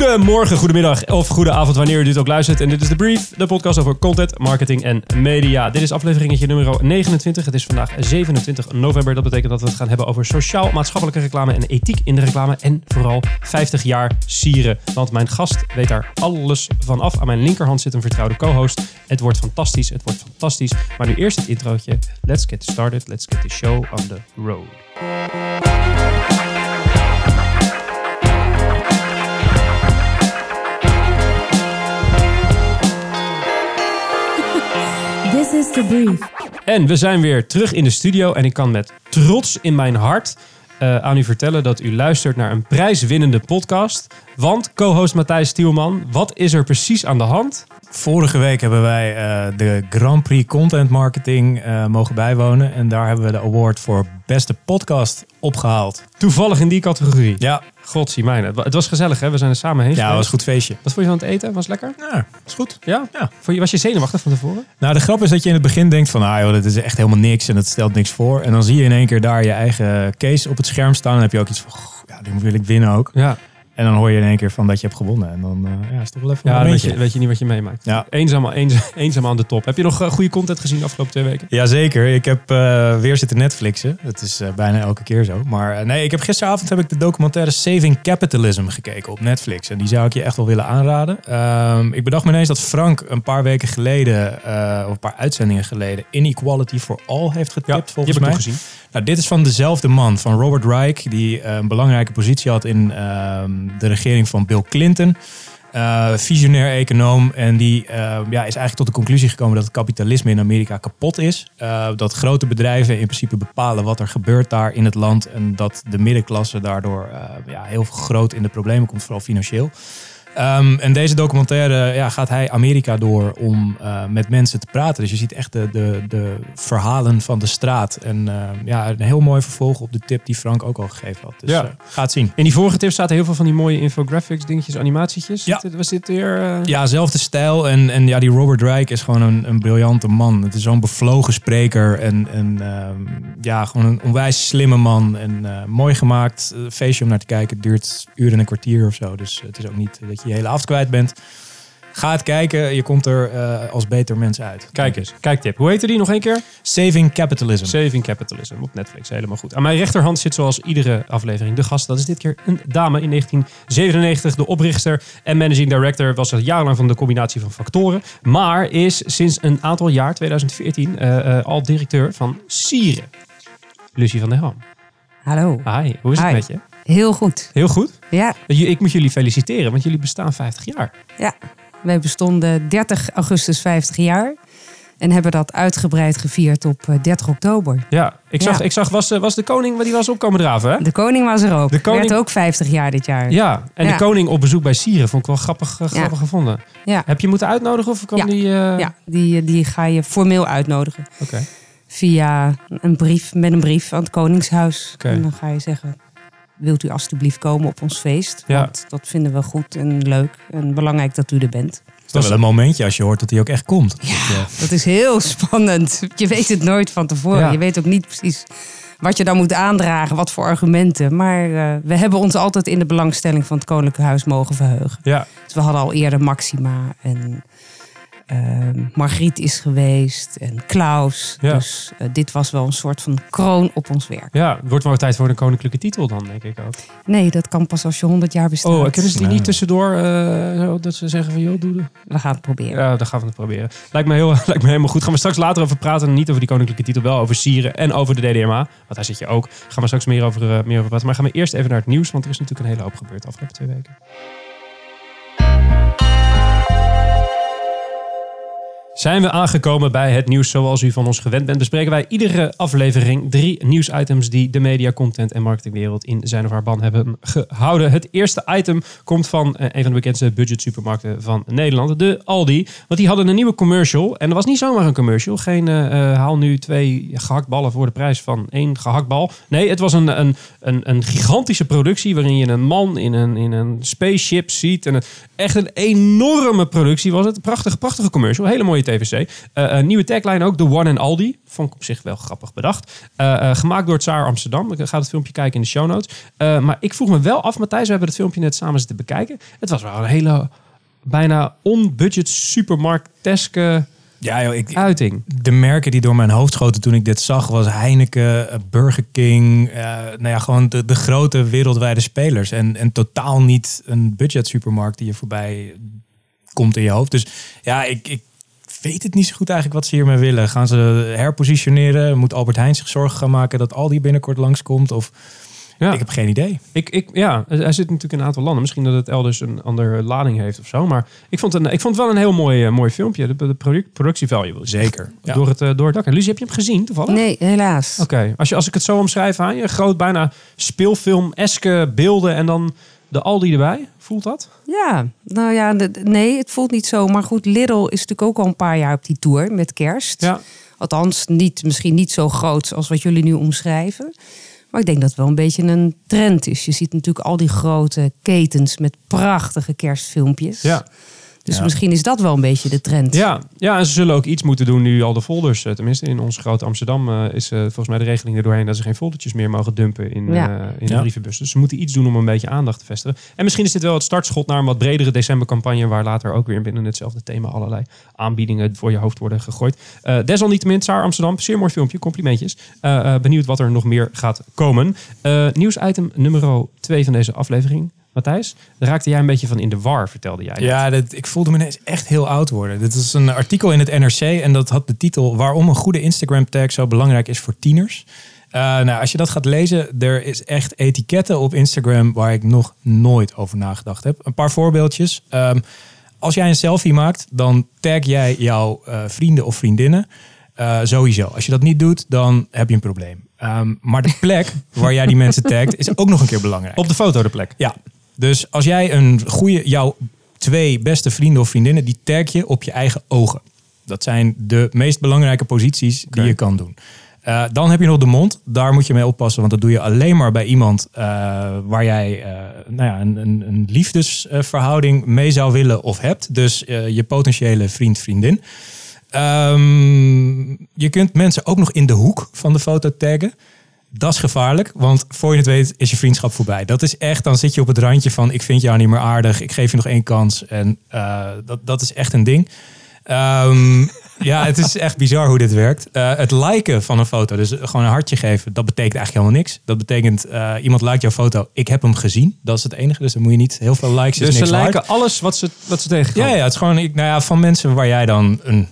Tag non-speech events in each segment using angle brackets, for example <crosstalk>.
Goedemorgen, goedemiddag of goede avond wanneer u dit ook luistert. En dit is The Brief, de podcast over content, marketing en media. Dit is afleveringetje nummer 29. Het is vandaag 27 november. Dat betekent dat we het gaan hebben over sociaal-maatschappelijke reclame en ethiek in de reclame. En vooral 50 jaar sieren. Want mijn gast weet daar alles van af. Aan mijn linkerhand zit een vertrouwde co-host. Het wordt fantastisch, het wordt fantastisch. Maar nu eerst het introotje. Let's get started, let's get the show on the road. This is the brief. En we zijn weer terug in de studio en ik kan met trots in mijn hart eh, aan u vertellen dat u luistert naar een prijswinnende podcast. Want co-host Matthijs Stielman, wat is er precies aan de hand? Vorige week hebben wij eh, de Grand Prix Content Marketing eh, mogen bijwonen. En daar hebben we de award voor beste podcast opgehaald. Toevallig in die categorie. Ja, God zie mij. Het wa- Het was gezellig hè, we zijn er samen heen ja dat was een goed feestje. Wat vond je van het eten? Was het lekker? Ja, is goed. Ja? Ja. Vond je, was je zenuwachtig van tevoren? Nou, de grap is dat je in het begin denkt van, ah joh, dit is echt helemaal niks en het stelt niks voor. En dan zie je in één keer daar je eigen case op het scherm staan. Dan heb je ook iets van, "Goh, ja, die wil ik winnen ook. Ja. En dan hoor je in één keer van dat je hebt gewonnen. En dan eh, ja, is toch wel even Ja, een weet je, weet je niet wat je meemaakt. Ja. Eenzaam, eenzaam, eenzaam aan de top. Heb je nog eh, goede content gezien de afgelopen twee weken? Jazeker, ik heb eh, weer zitten Netflixen. Dat is bijna elke keer zo. Maar nee, ik heb gisteravond heb ik de documentaire Saving Capitalism gekeken op Netflix. En die zou ik je echt wel willen aanraden. Ehm, ik bedacht me ineens dat Frank een paar weken geleden, of een paar uitzendingen geleden, Inequality for All heeft getipt die volgens heb ik mij. nog gezien. Nou, dit is van dezelfde man, van Robert Reich, die eh, een belangrijke positie had in ehm, de regering van Bill Clinton. Eh, visionair econoom. En die eh, ja, is eigenlijk tot de conclusie gekomen dat het kapitalisme in Amerika kapot is. Eh, dat grote bedrijven in principe bepalen wat er gebeurt daar in het land. En dat de middenklasse daardoor ja, heel groot in de problemen komt, vooral financieel. Ehm, en deze documentaire ja, gaat hij Amerika door om eh, met mensen te praten. Dus je ziet echt de, de, de verhalen van de straat. En eh, ja, een heel mooi vervolg op de tip die Frank ook al gegeven had. Dus Ja. ja. ga het zien. In die vorige tips zaten heel veel van die mooie infographics, dingetjes, animatietjes. Ja. Was dit weer... eh, Ja, zelfde stijl. En, en ja, die Robert Reich is gewoon een, een briljante man. Het is zo'n bevlogen spreker. En, en ehm, ja, gewoon een onwijs slimme man. En eh, mooi gemaakt. Eh, feestje om naar te kijken. Het duurt uur en een kwartier of zo. Dus het is ook niet dat je je hele avond kwijt bent. Ga het kijken. Je komt er eh, als beter mens uit. Kijk eens, kijktip. Hoe heette die nog een keer? Saving Capitalism. Saving Capitalism op Netflix. Helemaal goed. Aan mijn rechterhand zit zoals iedere aflevering de gast. Dat is dit keer een dame in 1997. De oprichter en managing director was al jarenlang van de combinatie van factoren. Maar is sinds een aantal jaar, 2014, eh, eh, al directeur van Sieren. Lucie van der Ham. Hallo. Hi, hoe is het Hi. met je? Heel goed. Heel goed. Ja, Ik moet jullie feliciteren, want jullie bestaan 50 jaar. ja. Wij bestonden 30 augustus 50 jaar. En hebben dat uitgebreid gevierd op eh, 30 oktober. Ja, ik zag, Ja. Ik zag was, eh, was de koning, die was opkomen draven, hè? De koning was er ook. De koning- Werd ook 50 jaar dit jaar. Ja, en Ja. de koning op bezoek bij Sieren vond ik wel grappig, eh, grappig gevonden. Ja. Heb je moeten uitnodigen of kwam Ja. die... eh, Ja, die, die ga je formeel uitnodigen. Oké. Via een brief, met een brief aan het Koningshuis. En dan ga je zeggen, wilt u alstublieft komen op ons feest? Ja. Want dat vinden we goed en leuk en belangrijk dat u er bent. Het is wel een momentje als je hoort dat hij ook echt komt. Dat, eh, Dat is heel spannend. Je weet het nooit van tevoren. Ja. Je weet ook niet precies wat je dan moet aandragen, wat voor argumenten. Maar eh, we hebben ons altijd in de belangstelling van het Koninklijke Huis mogen verheugen. Ja, Dus we hadden al eerder Maxima en Margriet is geweest en Klaus. Ja. Dus eh, dit was wel een soort van kroon op ons werk. ja, het wordt wel tijd voor een koninklijke titel dan, denk ik ook. Nee, dat kan pas als je 100 jaar bestaat. Oh, kunnen ze die niet tussendoor, eh, zo, dat ze zeggen van, joh, doe de... We gaan het proberen. Ja, dan gaan we het proberen. Lijkt me, heel, <laughs> lijkt me helemaal goed. Gaan we straks later over praten. Niet over die koninklijke titel, wel over Sieren en over de DDMA. Want daar zit je ook. Gaan we straks meer over, eh, meer over praten. Maar gaan we eerst even naar het nieuws. Want er is natuurlijk een hele hoop gebeurd de afgelopen twee weken. Zijn we aangekomen bij het nieuws zoals u van ons gewend bent, bespreken wij iedere aflevering drie nieuwsitems die de media, content en marketingwereld in zijn of haar ban hebben gehouden. Het eerste item komt van eh, een van de bekendste budget supermarkten van Nederland, de Aldi. Want die hadden een nieuwe commercial en dat was niet zomaar een commercial. Geen eh, eh, haal nu twee gehaktballen voor de prijs van één gehaktbal. Nee, het was een, een, een, een gigantische productie waarin je een man in een, in een spaceship ziet. En echt een enorme productie was het. Prachtige, prachtige commercial. Hele mooie TVC. Eh, een nieuwe tagline ook, The One and Aldi. Vond ik op zich wel grappig bedacht. Eh, eh, gemaakt door het Saar Amsterdam. Ik ga het filmpje kijken in de show notes. Eh, maar ik vroeg me wel af, Matthijs, we hebben het filmpje net samen zitten bekijken. Het was wel een hele, bijna on-budget supermarkteske Ja, joh, ik, uiting. de merken die door mijn hoofd schoten toen ik dit zag, was Heineken, eh, Burger King. eh, nou ja, gewoon de, de grote wereldwijde spelers. En, en totaal niet een budget supermarkt die je voorbij komt in je hoofd. Dus ja, ik, ik weet het niet zo goed eigenlijk wat ze hiermee willen. Gaan ze herpositioneren? Moet Albert Heijn zich zorgen gaan maken dat Aldi binnenkort langskomt? Of Ja. ik heb geen idee. Ik, ik, ja, hij zit natuurlijk in een aantal landen. Misschien dat het elders een andere lading heeft of zo. Maar ik vond, een, ik vond het wel een heel mooi, eh, mooi filmpje. De, de product, ik zeggen. Zeker. Ja. Door, het, eh, door het dak. En Lucie, heb je hem gezien toevallig? Nee, helaas. Oké, als, je, als ik het zo omschrijf aan je, groot bijna speelfilm-eske beelden en dan de Aldi erbij. Voelt dat? Ja, nou ja, nee, het voelt niet zo. Maar goed, Lidl is natuurlijk ook al een paar jaar op die tour met kerst. Ja. Althans, niet, misschien niet zo groot als wat jullie nu omschrijven. Maar ik denk dat het wel een beetje een trend is. Je ziet natuurlijk al die grote ketens met prachtige kerstfilmpjes. Ja. Dus Ja. misschien is dat wel een beetje de trend. Ja, ja, en ze zullen ook iets moeten doen nu al de folders, eh, tenminste in ons grote Amsterdam, eh, is eh, volgens mij de regeling er doorheen dat ze geen foldertjes meer mogen dumpen in, Ja. eh, in de Ja. brievenbus. Dus ze moeten iets doen om een beetje aandacht te vestigen. En misschien is dit wel het startschot naar een wat bredere decembercampagne, waar later ook weer binnen hetzelfde thema allerlei aanbiedingen voor je hoofd worden gegooid. Eh desalniettemin, Saar Amsterdam, zeer mooi filmpje, complimentjes. Eh, eh, benieuwd wat er nog meer gaat komen. Eh nieuwsitem nummer 2 van deze aflevering. Matthijs, daar raakte jij een beetje van in de war, vertelde jij. Ja, dat, ik voelde me ineens echt heel oud worden. Dit is een artikel in het NRC en dat had de titel Waarom een goede Instagram tag zo belangrijk is voor tieners. Eh, nou, als je dat gaat lezen, er is echt etiketten op Instagram waar ik nog nooit over nagedacht heb. Een paar voorbeeldjes. Ehm, als jij een selfie maakt, dan tag jij jouw eh, vrienden of vriendinnen. Eh, sowieso. Als je dat niet doet, dan heb je een probleem. Ehm, maar de plek <laughs> waar jij die mensen tagt, is ook nog een keer belangrijk. Op de foto de plek. Ja, dus als jij een goede, jouw twee beste vrienden of vriendinnen, die tag je op je eigen ogen. Dat zijn de meest belangrijke posities die je kan doen. Eh, dan heb je nog de mond. Daar moet je mee oppassen, want dat doe je alleen maar bij iemand eh, waar jij eh, nou ja, een, een, een liefdesverhouding mee zou willen of hebt. Dus je potentiële vriend, vriendin. Ehm, je kunt mensen ook nog in de hoek van de foto taggen. Dat is gevaarlijk, want voor je het weet is je vriendschap voorbij. Dat is echt, dan zit je op het randje van ik vind jou niet meer aardig, ik geef je nog één kans. En eh, dat, dat is echt een ding. Ehm, <laughs> ja, het is echt bizar hoe dit werkt. Eh, het liken van een foto, dus gewoon een hartje geven, dat betekent eigenlijk helemaal niks. Dat betekent, eh, iemand liked jouw foto, ik heb hem gezien. Dat is het enige, dus dan moet je niet heel veel likes. is Dus ze niks waard. lijken alles wat ze, wat ze tegenkomen. Ja, ja, het is gewoon ik, nou ja, van mensen waar jij dan een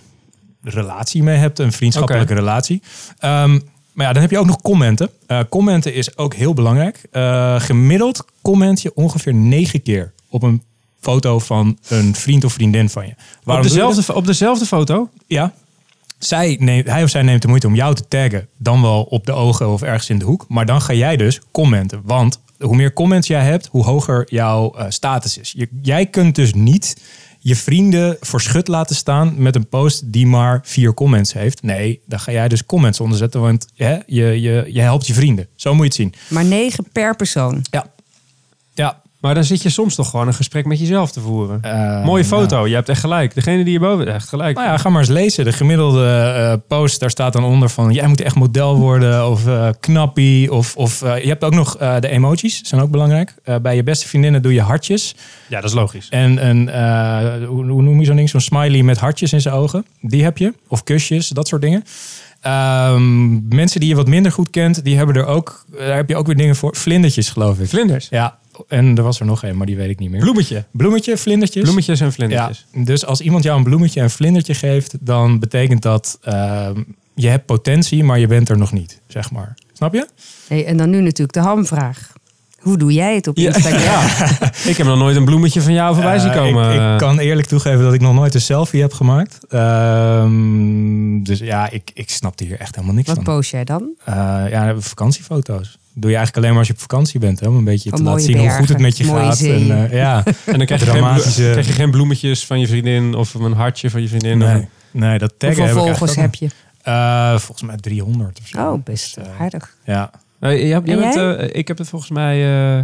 relatie mee hebt, een vriendschappelijke relatie. Ehm, maar ja, dan heb je ook nog commenten. Eh, commenten is ook heel belangrijk. Eh, gemiddeld comment je ongeveer negen keer op een foto van een vriend of vriendin van je. Op Waarom dat? dezelfde, op dezelfde foto? Ja. Zij neemt, hij of zij neemt de moeite om jou te taggen. Dan wel op de ogen of ergens in de hoek. Maar dan ga jij dus commenten. Want hoe meer comments jij hebt, hoe hoger jouw eh, status is. Je, jij kunt dus niet je vrienden voor schut laten staan met een post die maar vier comments heeft. Nee, dan ga jij dus comments onderzetten. Want hè, je, je, je helpt je vrienden. Zo moet je het zien. Maar negen per persoon. Ja. Maar dan zit je soms toch gewoon een gesprek met jezelf te voeren. Eh, Mooie nou. foto, je hebt echt gelijk. Degene die hierboven echt gelijk. Nou ja, ga maar eens lezen. De gemiddelde eh, post, daar staat dan onder van... jij moet echt model worden of eh, knappie. Of, of je hebt ook nog de emojis, zijn ook belangrijk. Bij je beste vriendinnen doe je hartjes. Ja, dat is logisch. En een, hoe, hoe noem je zo'n ding? Zo'n smiley met hartjes in zijn ogen. Die heb je. Of kusjes, dat soort dingen. Ehm, mensen die je wat minder goed kent, die hebben er ook... Daar heb je ook weer dingen voor. Vlindertjes, geloof ik. Vlinders. Ja, en er was er nog één, maar die weet ik niet meer. Bloemetje. Bloemetje, vlindertjes. Bloemetjes en Ja, vlindertjes. dus als iemand jou een bloemetje en vlindertje geeft, dan betekent dat ehm, je hebt potentie, maar je bent er nog niet, zeg maar. Snap je? Hey, en dan nu natuurlijk de hamvraag. Hoe doe jij het op Ja. Instagram? <laughs> Ik heb nog nooit een bloemetje van jou voorbij zien Eh, komen. Ik, ik kan eerlijk toegeven dat ik nog nooit een selfie heb gemaakt. Ehm, dus ja, ik, ik snapte hier echt helemaal niks Wat van. post jij dan? Eh, ja, vakantiefoto's. Doe je eigenlijk alleen maar als je op vakantie bent. Hè? Om een beetje Van te laten zien hoe goed het met je gaat. En, eh, ja, <laughs> en dan krijg je, geen, dramatische- bloe- krijg je geen bloemetjes van je vriendin of een hartje van je vriendin. nee, nee, dat taggen Hoeveel heb ik volgers heb je? Eh, volgens mij 300 of zo. Oh, best Dus, aardig. Ja, Eh, jij- jij En bent, jij? eh, ik heb het volgens mij eh,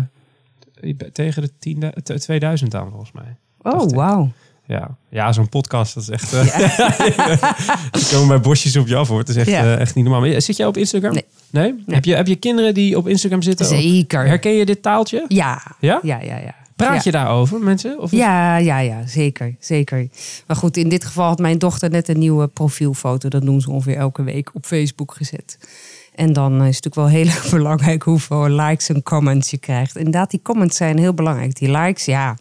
tegen de 10, 2000 aan, volgens mij. Oh, wauw. Ja, ja zo'n podcast, dat is echt... Uh, die <laughs> komen bij bosjes op je af, hoor. Het is echt, Ja. echt niet normaal. Maar Zit jij op Instagram? Nee. Nee? Heb, je, heb je kinderen die op Instagram zitten? Zeker. Herken je dit taaltje? Ja. Ja? Ja, ja, ja. Praat Ja. je daarover, mensen? Of Ja, ja, ja, zeker, zeker. Maar goed, in dit geval had mijn dochter net een nieuwe profielfoto. Dat doen ze ongeveer elke week op Facebook gezet. En dan is het natuurlijk wel heel erg <laughs> belangrijk hoeveel likes en comments je krijgt. Inderdaad, die comments zijn heel belangrijk. Die likes, ja.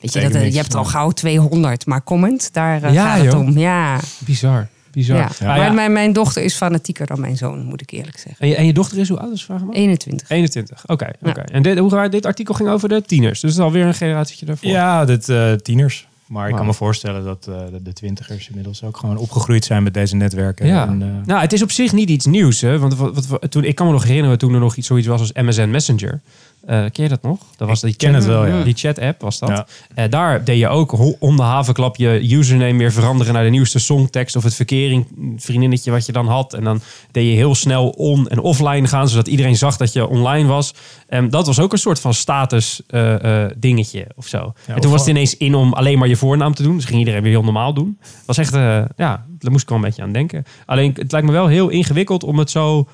Weet je, dat, eh, je hebt al gauw 200, maar comment, daar eh, Ja, gaat het joh. om. Ja, Bizar. Bizar. ja. Maar ja. Mijn, mijn dochter is fanatieker dan mijn zoon, moet ik eerlijk zeggen. En, je, en je dochter is hoe oud is, vraag maar? 21. 21. Oké, Ja. oké. En dit, hoe, dit artikel ging over de tieners. Dus het is alweer een generatietje daarvoor. Ja, dit, eh, tieners. Maar ik kan me voorstellen dat eh, de, de twintigers inmiddels ook gewoon opgegroeid zijn met deze netwerken. Ja. En, eh, Nou, het is op zich niet iets nieuws. Hè? Want wat, wat, toen, ik kan me nog herinneren toen er nog iets, zoiets was als MSN Messenger. Eh, ken je dat nog? Dat was Ik die ken chat, het wel, ja. Die chat-app was dat. Ja. Eh, daar deed je ook om de havenklap je username weer veranderen naar de nieuwste songtekst of het verkering vriendinnetje wat je dan had. En dan deed je heel snel on- en offline gaan, zodat iedereen zag dat je online was. En dat was ook een soort van status eh, dingetje of zo. en of toen was het ineens in om alleen maar je voornaam te doen. Dus ging iedereen weer heel normaal doen. was echt, ja, daar moest ik wel een beetje aan denken. Alleen het lijkt me wel heel ingewikkeld om het zo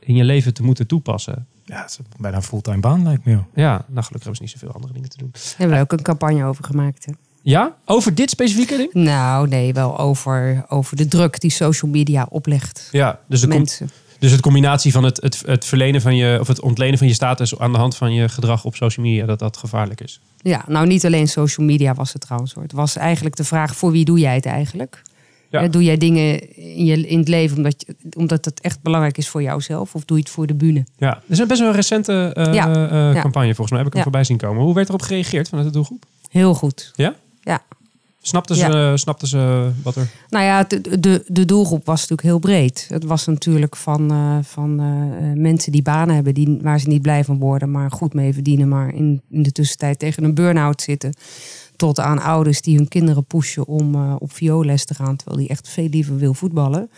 in je leven te moeten toepassen. Ja, het is bijna een fulltime baan lijkt me. joh. Ja, nou gelukkig hebben ze niet zoveel andere dingen te doen. Daar hebben we ook een campagne over gemaakt. Hè? Ja, over dit specifieke ding? Nou, nee, wel over, over de druk die social media oplegt. Ja, dus de, Mensen. dus het combinatie van het, het, het verlenen van je, of het ontlenen van je status aan de hand van je gedrag op social media, dat dat gevaarlijk is. Ja, nou niet alleen social media was het trouwens. Hoor. Het was eigenlijk de vraag, voor wie doe jij het eigenlijk? Ja. Eh, Doe jij dingen in, je, in het leven omdat, je, omdat het echt belangrijk is voor jouzelf? Of doe je het voor de bühne? Ja, dit is een best wel een recente eh, Ja. eh, Ja. campagne volgens mij. Heb ik hem Ja. voorbij zien komen. Hoe werd erop gereageerd vanuit de doelgroep? Heel goed. Ja? Ja. Snapten ze, snapten ze wat er... Nou ja, de, de, de doelgroep was natuurlijk heel breed. Het was natuurlijk van, eh, van mensen die banen hebben die, waar ze niet blij van worden, maar goed mee verdienen, maar in, in de tussentijd tegen een burn-out zitten. Tot aan ouders die hun kinderen pushen om eh, op vioolles te gaan, terwijl die echt veel liever wil voetballen.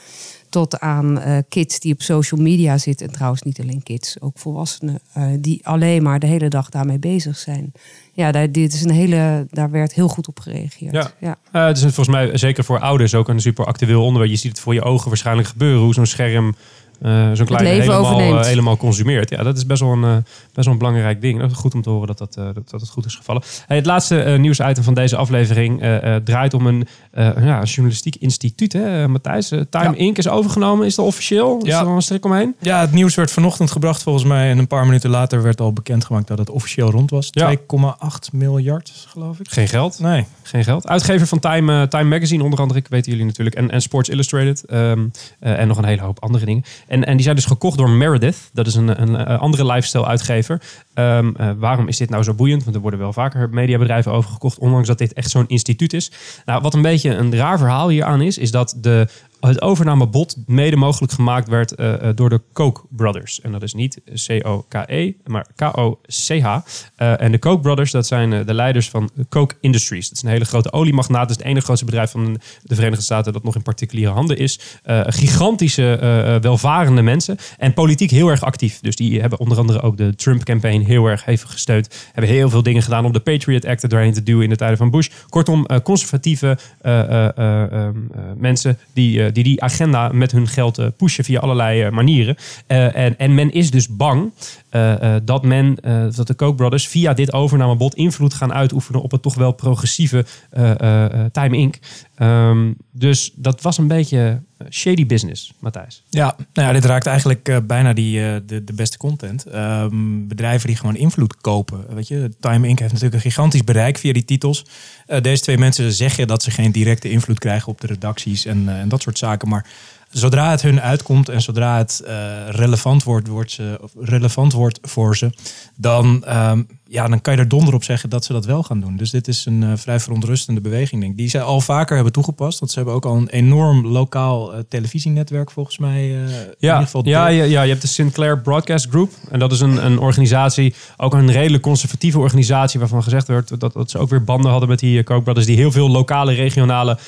Tot aan eh, kids die op social media zitten. En trouwens niet alleen kids, ook volwassenen. eh, die alleen maar de hele dag daarmee bezig zijn. Ja, daar, dit is een hele, daar werd heel goed op gereageerd. Ja. ja. Het is volgens mij zeker voor ouders ook een super actueel onderwerp. Je ziet het voor je ogen waarschijnlijk gebeuren. Hoe zo'n scherm eh, zo'n kleine leven helemaal, overneemt. eh, helemaal consumeert. Ja, dat is best wel een, eh, best wel een belangrijk ding. Dat is goed om te horen dat dat, eh, dat, dat het goed is gevallen. Hey, het laatste nieuwsitem van deze aflevering eh, eh, draait om een eh, ja, journalistiek instituut. Hè, Matthijs, Time Ja. Inc. is overgenomen. Is dat officieel? Is Ja. er al een strik omheen? Ja, het nieuws werd vanochtend gebracht volgens mij. En een paar minuten later werd al bekendgemaakt dat het officieel rond was. Ja. 2,8 miljard, geloof ik. Geen geld. Nee. Geen geld. Uitgever van Time, Time Magazine, onder andere, ik weten jullie natuurlijk. En, en Sports Illustrated. ehm, eh, en nog een hele hoop andere dingen. En, en die zijn dus gekocht door Meredith. Dat is een, een, eh, andere lifestyle-uitgever. Ehm, eh, waarom is dit nou zo boeiend? Want er worden wel vaker mediabedrijven over gekocht. Ondanks dat dit echt zo'n instituut is. Nou, wat een beetje een raar verhaal hieraan is. Is dat de, het overnamebod mede mogelijk gemaakt werd eh, eh, door de Koch brothers. En dat is niet C-O-K-E, maar K-O-C-H. Eh, en de Koch brothers, dat zijn de leiders van Koch Industries. Dat is een hele grote oliemagnaat. Dat is het ene grootste bedrijf van de Verenigde Staten dat nog in particuliere handen is. Gigantische, welvarende mensen. En politiek heel erg actief. Dus die hebben onder andere ook de Trump-campaign heel erg hevig gesteund. Hebben heel veel dingen gedaan om de Patriot Act er doorheen te duwen in de tijden van Bush. Kortom, conservatieve eh, eh, eh, ehm, eh, mensen die, die die agenda met hun geld eh, pushen via allerlei eh, manieren. Eh, en, en men is dus bang eh, eh, dat men, eh, dat de Koch brothers via dit overnamebod invloed gaan uitoefenen op het toch wel progressieve eh, eh, eh, Time Inc. Ehm, dus dat was een beetje shady business, Matthijs. Ja, nou ja, dit raakt eigenlijk eh, bijna die, eh, de, de beste content. Ehm, bedrijven die gewoon invloed kopen. Weet je, Time Inc. heeft natuurlijk een gigantisch bereik via die titels. Eh, deze twee mensen zeggen dat ze geen directe invloed krijgen op de redacties en, en dat soort zaken. Maar zodra het hun uitkomt en zodra het relevant, wordt, wordt ze, relevant wordt voor ze, dan, ehm, ja, dan kan je er donder op zeggen dat ze dat wel gaan doen. Dus dit is een eh, vrij verontrustende beweging, denk ik. Die ze al vaker hebben toegepast. Want ze hebben ook al een enorm lokaal eh, televisienetwerk volgens mij. in ieder Ja, geval ja, ja, ja, je hebt de Sinclair Broadcast Group. En dat is een, een organisatie, ook een redelijk conservatieve organisatie... waarvan gezegd werd dat, dat ze ook weer banden hadden met die Koch brothers... die heel veel lokale, regionale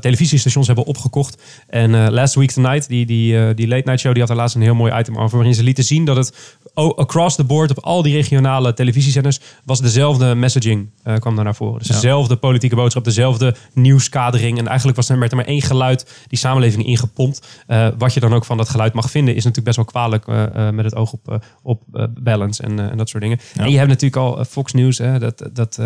televisiestations hebben opgekocht. En Last Week Tonight, die, die, die late night show... die had er laatst een heel mooi item over... waarin ze lieten zien dat het across the board... op al die regionale televisiestations televisiezenders, was dezelfde messaging eh, kwam daar naar voren. Dus dezelfde politieke boodschap, dezelfde nieuwskadering. En eigenlijk was er werd er maar één geluid die samenleving ingepompt. Eh, wat je dan ook van dat geluid mag vinden, is natuurlijk best wel kwalijk eh, met het oog op, op balance en, en dat soort dingen. Ja. En je hebt natuurlijk al Fox News, hè, dat, dat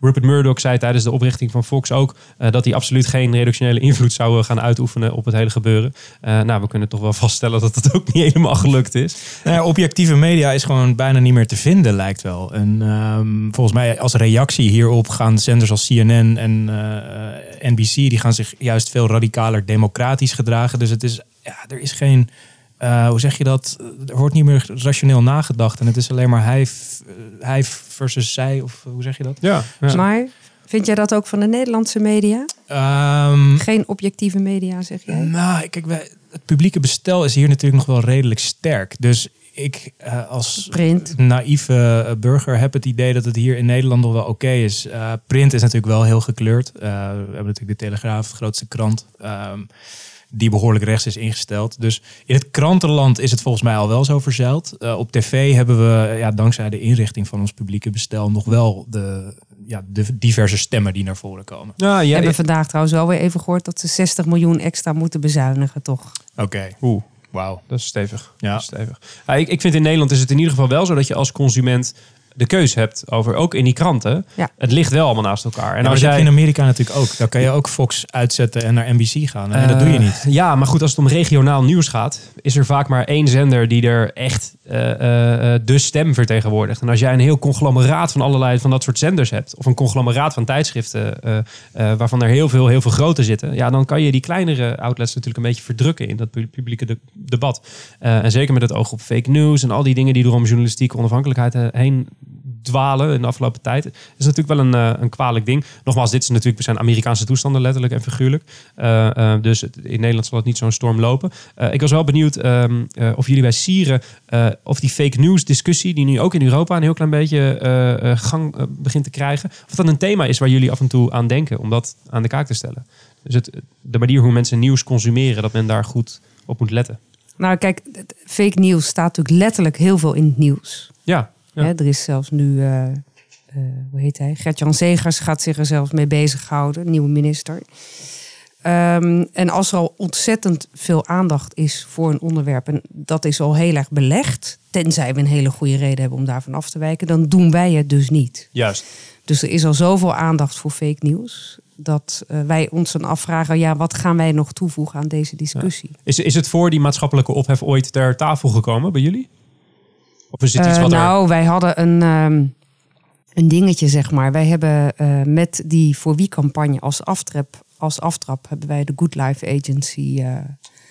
Rupert Murdoch zei tijdens de oprichting van Fox ook, dat hij absoluut geen redactionele invloed zou gaan uitoefenen op het hele gebeuren. Nou, we kunnen toch wel <laughs> vaststellen dat het ook niet helemaal gelukt is. Nou ja, objectieve media is gewoon bijna niet meer te vinden, lijkt wel. En ehm, volgens mij als reactie hierop gaan zenders als CNN en eh, NBC... die gaan zich juist veel radicaler democratisch gedragen. Dus het is, ja, er is geen... eh, hoe zeg je dat? Er wordt niet meer rationeel nagedacht. En het is alleen maar hij, eh, hij versus zij. Of hoe zeg je dat? Ja, Maar vind jij dat ook van de Nederlandse media? Ehm, Geen objectieve media, zeg jij? Nou, kijk, wij, het publieke bestel is hier natuurlijk nog wel redelijk sterk. Dus ik eh, als Print. naïeve eh, burger heb het idee dat het hier in Nederland nog wel oké is. Eh, print is natuurlijk wel heel gekleurd. Eh, we hebben natuurlijk de Telegraaf, de grootste krant, ehm, die behoorlijk rechts is ingesteld. Dus in het krantenland is het volgens mij al wel zo verzeild. Eh, op tv hebben we, ja, dankzij de inrichting van ons publieke bestel, nog wel de, ja, de diverse stemmen die naar voren komen. Ja, We ja, hebben vandaag trouwens wel weer even gehoord dat ze 60 miljoen extra moeten bezuinigen, toch? Oké, Oeh, wauw. dat is stevig. Ja. Dat is stevig. Ja, ik, ik vind in Nederland is het in ieder geval wel zo dat je als consument de keus hebt over, ook in die kranten. Ja. Het ligt wel allemaal naast elkaar. En als jij je in Amerika natuurlijk ook. Dan kan je ook Fox uitzetten en naar NBC gaan. En dat doe je niet. Eh, Ja, maar goed, als het om regionaal nieuws gaat, is er vaak maar één zender die er echt eh, eh, eh, de stem vertegenwoordigt. En als jij een heel conglomeraat van allerlei van dat soort zenders hebt, of een conglomeraat van tijdschriften, eh, eh, waarvan er heel veel, heel veel grote zitten, ja, dan kan je die kleinere outlets natuurlijk een beetje verdrukken in dat pu- publieke de- debat. Eh, en zeker met het oog op fake news en al die dingen die er om journalistieke onafhankelijkheid heen dwalen in de afgelopen tijd. is natuurlijk wel een, eh, een kwalijk ding. Nogmaals, dit is natuurlijk, zijn Amerikaanse toestanden letterlijk en figuurlijk. Eh, eh, dus het- in Nederland zal het niet zo'n storm lopen. Ik was wel benieuwd ehm, eh, of jullie bij Sieren of die fake news discussie, die nu ook in Europa een heel klein beetje gang begint te krijgen, of dat een thema is waar jullie af en toe aan denken om dat aan de kaak te stellen. Dus het, de manier hoe mensen nieuws consumeren, dat men daar goed op moet letten. Nou, kijk, fake nieuws staat natuurlijk letterlijk heel veel in het nieuws. Ja, ja. Hè, er is zelfs nu, eh, eh, hoe heet hij? Gert-Jan Zegers gaat zich er zelfs mee bezighouden, nieuwe minister. Ehm, en als er al ontzettend veel aandacht is voor een onderwerp, en dat is al heel erg belegd, tenzij we een hele goede reden hebben om daarvan af te wijken, dan doen wij het dus niet. juist. Dus er is al zoveel aandacht voor fake nieuws, dat eh, wij ons dan afvragen, ja, wat gaan wij nog toevoegen aan deze discussie? Is, is het voor die maatschappelijke ophef ooit ter tafel gekomen bij jullie? Of is het iets Eh, wat er... nou, wij hadden een, ehm, een dingetje, zeg maar. Wij hebben eh, met die voor wie campagne als aftrap, als aftrap hebben wij de Good Life Agency. eh,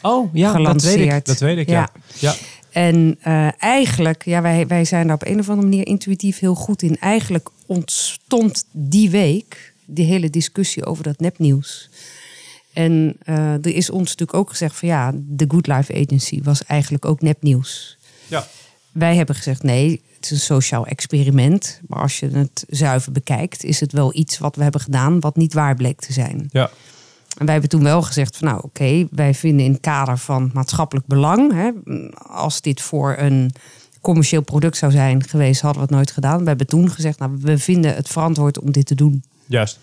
Oh, ja, dat weet ik. gelanceerd. Dat weet ik, ja. ja. en eigenlijk, ja, wij, wij zijn daar op een of andere manier intuïtief heel goed in. Eigenlijk ontstond die week die hele discussie over dat nepnieuws. En eh, er is ons natuurlijk ook gezegd van ja, de Good Life Agency was eigenlijk ook nepnieuws. Ja. Wij hebben gezegd nee, het is een sociaal experiment. Maar als je het zuiver bekijkt, is het wel iets wat we hebben gedaan wat niet waar bleek te zijn. Ja. En wij hebben toen wel gezegd van nou oké, wij vinden in het kader van maatschappelijk belang, hè, als dit voor een commercieel product zou zijn geweest, hadden we het nooit gedaan. We hebben toen gezegd, nou we vinden het verantwoord om dit te doen. Juist.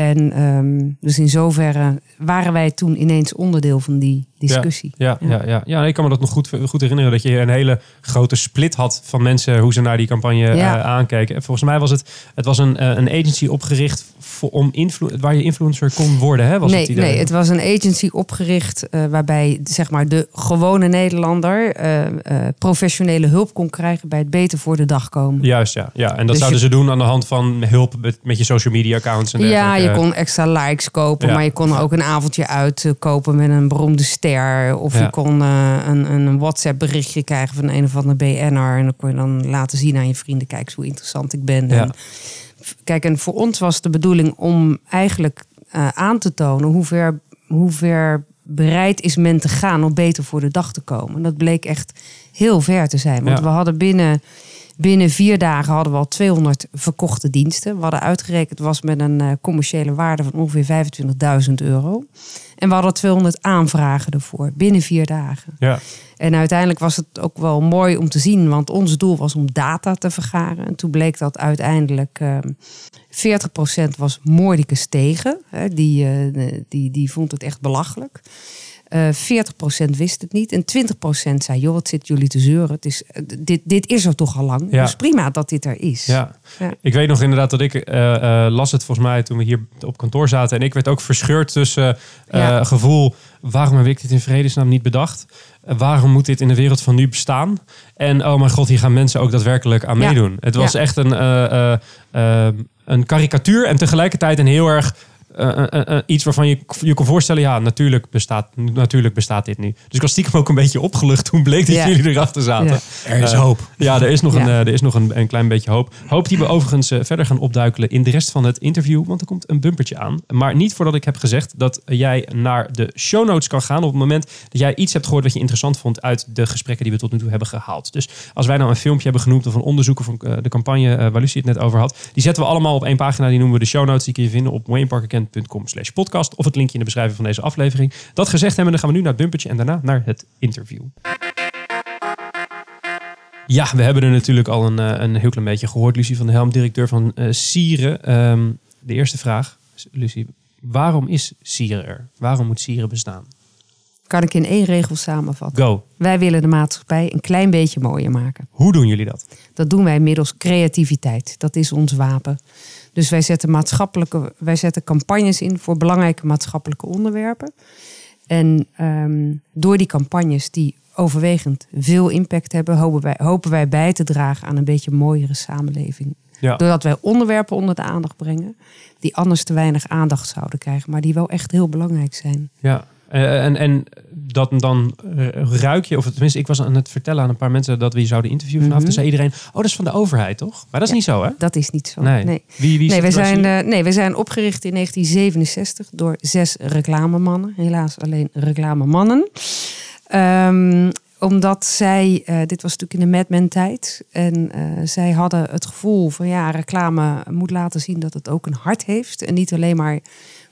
En ehm, dus in zoverre waren wij toen ineens onderdeel van die discussie. Ja, ja, ja. ja, ik kan me dat nog goed, goed herinneren. Dat je een hele grote split had van mensen hoe ze naar die campagne Ja. eh, aankeken. En volgens mij was het, het was een, eh, een agency opgericht om influ waar je influencer kon worden. Hè? Was nee, het, idee? nee, het was een agency opgericht eh, waarbij zeg maar, de gewone Nederlander eh, eh, professionele hulp kon krijgen bij het beter voor de dag komen. Juist, ja. ja. En dat Dus zouden je- ze doen aan de hand van hulp met, met je social media accounts. En Ja, dergelijke. je kon extra likes kopen, Ja. maar je kon ook een avondje uitkopen met een beroemde ster. Of Ja. je kon een, een WhatsApp berichtje krijgen van een of andere BN'er. En dan kon je dan laten zien aan je vrienden, kijk eens hoe interessant ik ben. Ja. En, kijk, en voor ons was de bedoeling om eigenlijk eh, aan te tonen hoe ver, hoe ver bereid is men te gaan om beter voor de dag te komen. En dat bleek echt heel ver te zijn. Want Ja. we hadden binnen Binnen vier dagen hadden we al 200 verkochte diensten. We hadden uitgerekend, was met een uh, commerciële waarde van ongeveer 25.000 euro. En we hadden 200 aanvragen ervoor, binnen vier dagen. Ja. En uiteindelijk was het ook wel mooi om te zien, want ons doel was om data te vergaren. En toen bleek dat uiteindelijk uh, 40% was moordicus tegen. Hè, die, uh, die, die vond het echt belachelijk. Uh, 40% wist het niet. En 20% zei, joh, wat zit jullie te zeuren? Het is, uh, dit, dit is er toch al lang. Ja. Dus prima dat dit er is. Ja. Ja. Ik weet nog inderdaad dat ik eh, eh, las het volgens mij toen we hier op kantoor zaten. En ik werd ook verscheurd tussen eh, Ja. gevoel, waarom heb ik dit in vredesnaam niet bedacht? Eh, waarom moet dit in de wereld van nu bestaan? En oh mijn god, hier gaan mensen ook daadwerkelijk aan meedoen. Het was echt een, eh, eh, eh, een karikatuur en tegelijkertijd een heel erg... eh, eh, eh, iets waarvan je je kon voorstellen, ja, natuurlijk bestaat, natuurlijk bestaat dit nu. Dus ik was stiekem ook een beetje opgelucht toen bleek dat Ja. jullie erachter zaten. Ja. Er is hoop. Ja, er is nog. Een, eh, er is nog een, een klein beetje hoop. Hoop die we overigens verder gaan opduikelen in de rest van het interview. Want er komt een bumpertje aan. Maar niet voordat ik heb gezegd dat jij naar de show notes kan gaan. op het moment dat jij iets hebt gehoord wat je interessant vond. uit de gesprekken die we tot nu toe hebben gehaald. Dus als wij nou een filmpje hebben genoemd. of een onderzoek van de campagne eh, waar Lucie het net over had. die zetten we allemaal op één pagina. Die noemen we de show notes. Die kun je vinden op wayneparkerkent.com slash podcast. of het linkje in de beschrijving van deze aflevering. Dat gezegd hebben, dan gaan we nu naar het bumpertje. en daarna naar het interview. Ja, we hebben er natuurlijk al een, eh, een heel klein beetje gehoord. Lucie van der Helm, directeur van eh Sieren. Ehm, de eerste vraag, Lucie. Waarom is Sieren er? Waarom moet Sieren bestaan? Kan ik in één regel samenvatten. Go. Wij willen de maatschappij een klein beetje mooier maken. Hoe doen jullie dat? Dat doen wij middels creativiteit. Dat is ons wapen. Dus wij zetten, maatschappelijke, wij zetten campagnes in voor belangrijke maatschappelijke onderwerpen. En ehm, door die campagnes die overwegend veel impact hebben, hopen wij, hopen wij bij te dragen aan een beetje mooiere samenleving. Ja. Doordat wij onderwerpen onder de aandacht brengen die anders te weinig aandacht zouden krijgen, maar die wel echt heel belangrijk zijn. Ja. Eh, en, en dat dan eh, ruik je, of tenminste, ik was aan het vertellen aan een paar mensen dat we je zouden interviewen vanavond. Mhm. Toen zei iedereen, oh, dat is van de overheid, toch? Maar dat is Ja. niet zo, hè? Dat is niet zo. Nee. nee. Wie, wie Nee, we zijn, eh, nee, we zijn opgericht in 1967 door zes reclamemannen. Helaas alleen reclamemannen. Ehm, omdat zij, dit was natuurlijk in de Mad Men tijd. En zij hadden het gevoel van ja, reclame moet laten zien dat het ook een hart heeft. En niet alleen maar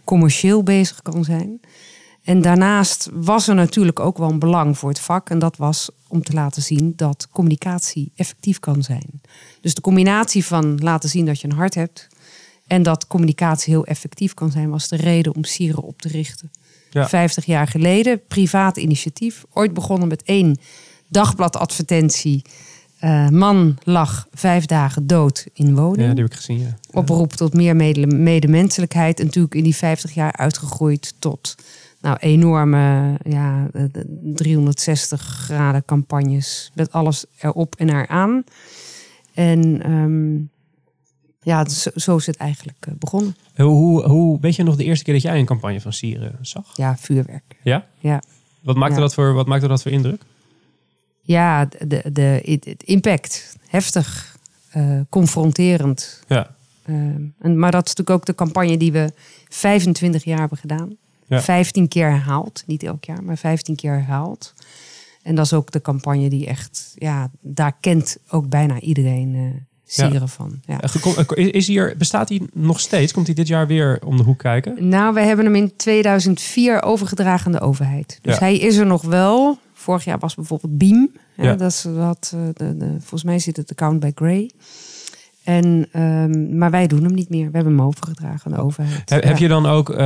commercieel bezig kan zijn. En daarnaast was er natuurlijk ook wel een belang voor het vak. En dat was om te laten zien dat communicatie effectief kan zijn. Dus de combinatie van laten zien dat je een hart hebt. En dat communicatie heel effectief kan zijn, was de reden om Sieren op te richten. Ja. 50 jaar geleden, privaat initiatief. Ooit begonnen met één dagbladadvertentie. Eh, man lag vijf dagen dood in woning. Ja, die heb ik gezien, ja. Oproep tot meer mede- medemenselijkheid. En natuurlijk in die 50 jaar uitgegroeid tot nou, enorme ja, de- de 360 graden campagnes. Met alles erop en eraan. En ehm, ja, zo, zo is het eigenlijk eh, begonnen. Hoe, hoe, weet je nog de eerste keer dat jij een campagne van Sieren zag? Ja, vuurwerk. Ja? Ja. Wat maakte, Ja. dat, voor, wat maakte dat voor indruk? Ja, de, de, het impact. Heftig. eh, confronterend. Ja. Ehm, en, maar dat is natuurlijk ook de campagne die we 25 jaar hebben gedaan. Ja. 15 keer herhaald. Niet elk jaar, maar 15 keer herhaald. En dat is ook de campagne die echt, ja, daar kent ook bijna iedereen eh sieren van. Ja. Is hier, bestaat hij nog steeds? Komt hij dit jaar weer om de hoek kijken? Nou, we hebben hem in 2004 overgedragen aan de overheid. Dus Ja. hij is er nog wel. Vorig jaar was bijvoorbeeld Beam. Dat is wat, eh, de, de, volgens mij zit het account bij Gray. En, ehm, maar wij doen hem niet meer. We hebben hem overgedragen aan de overheid. Heb, Ja. heb je dan ook, eh,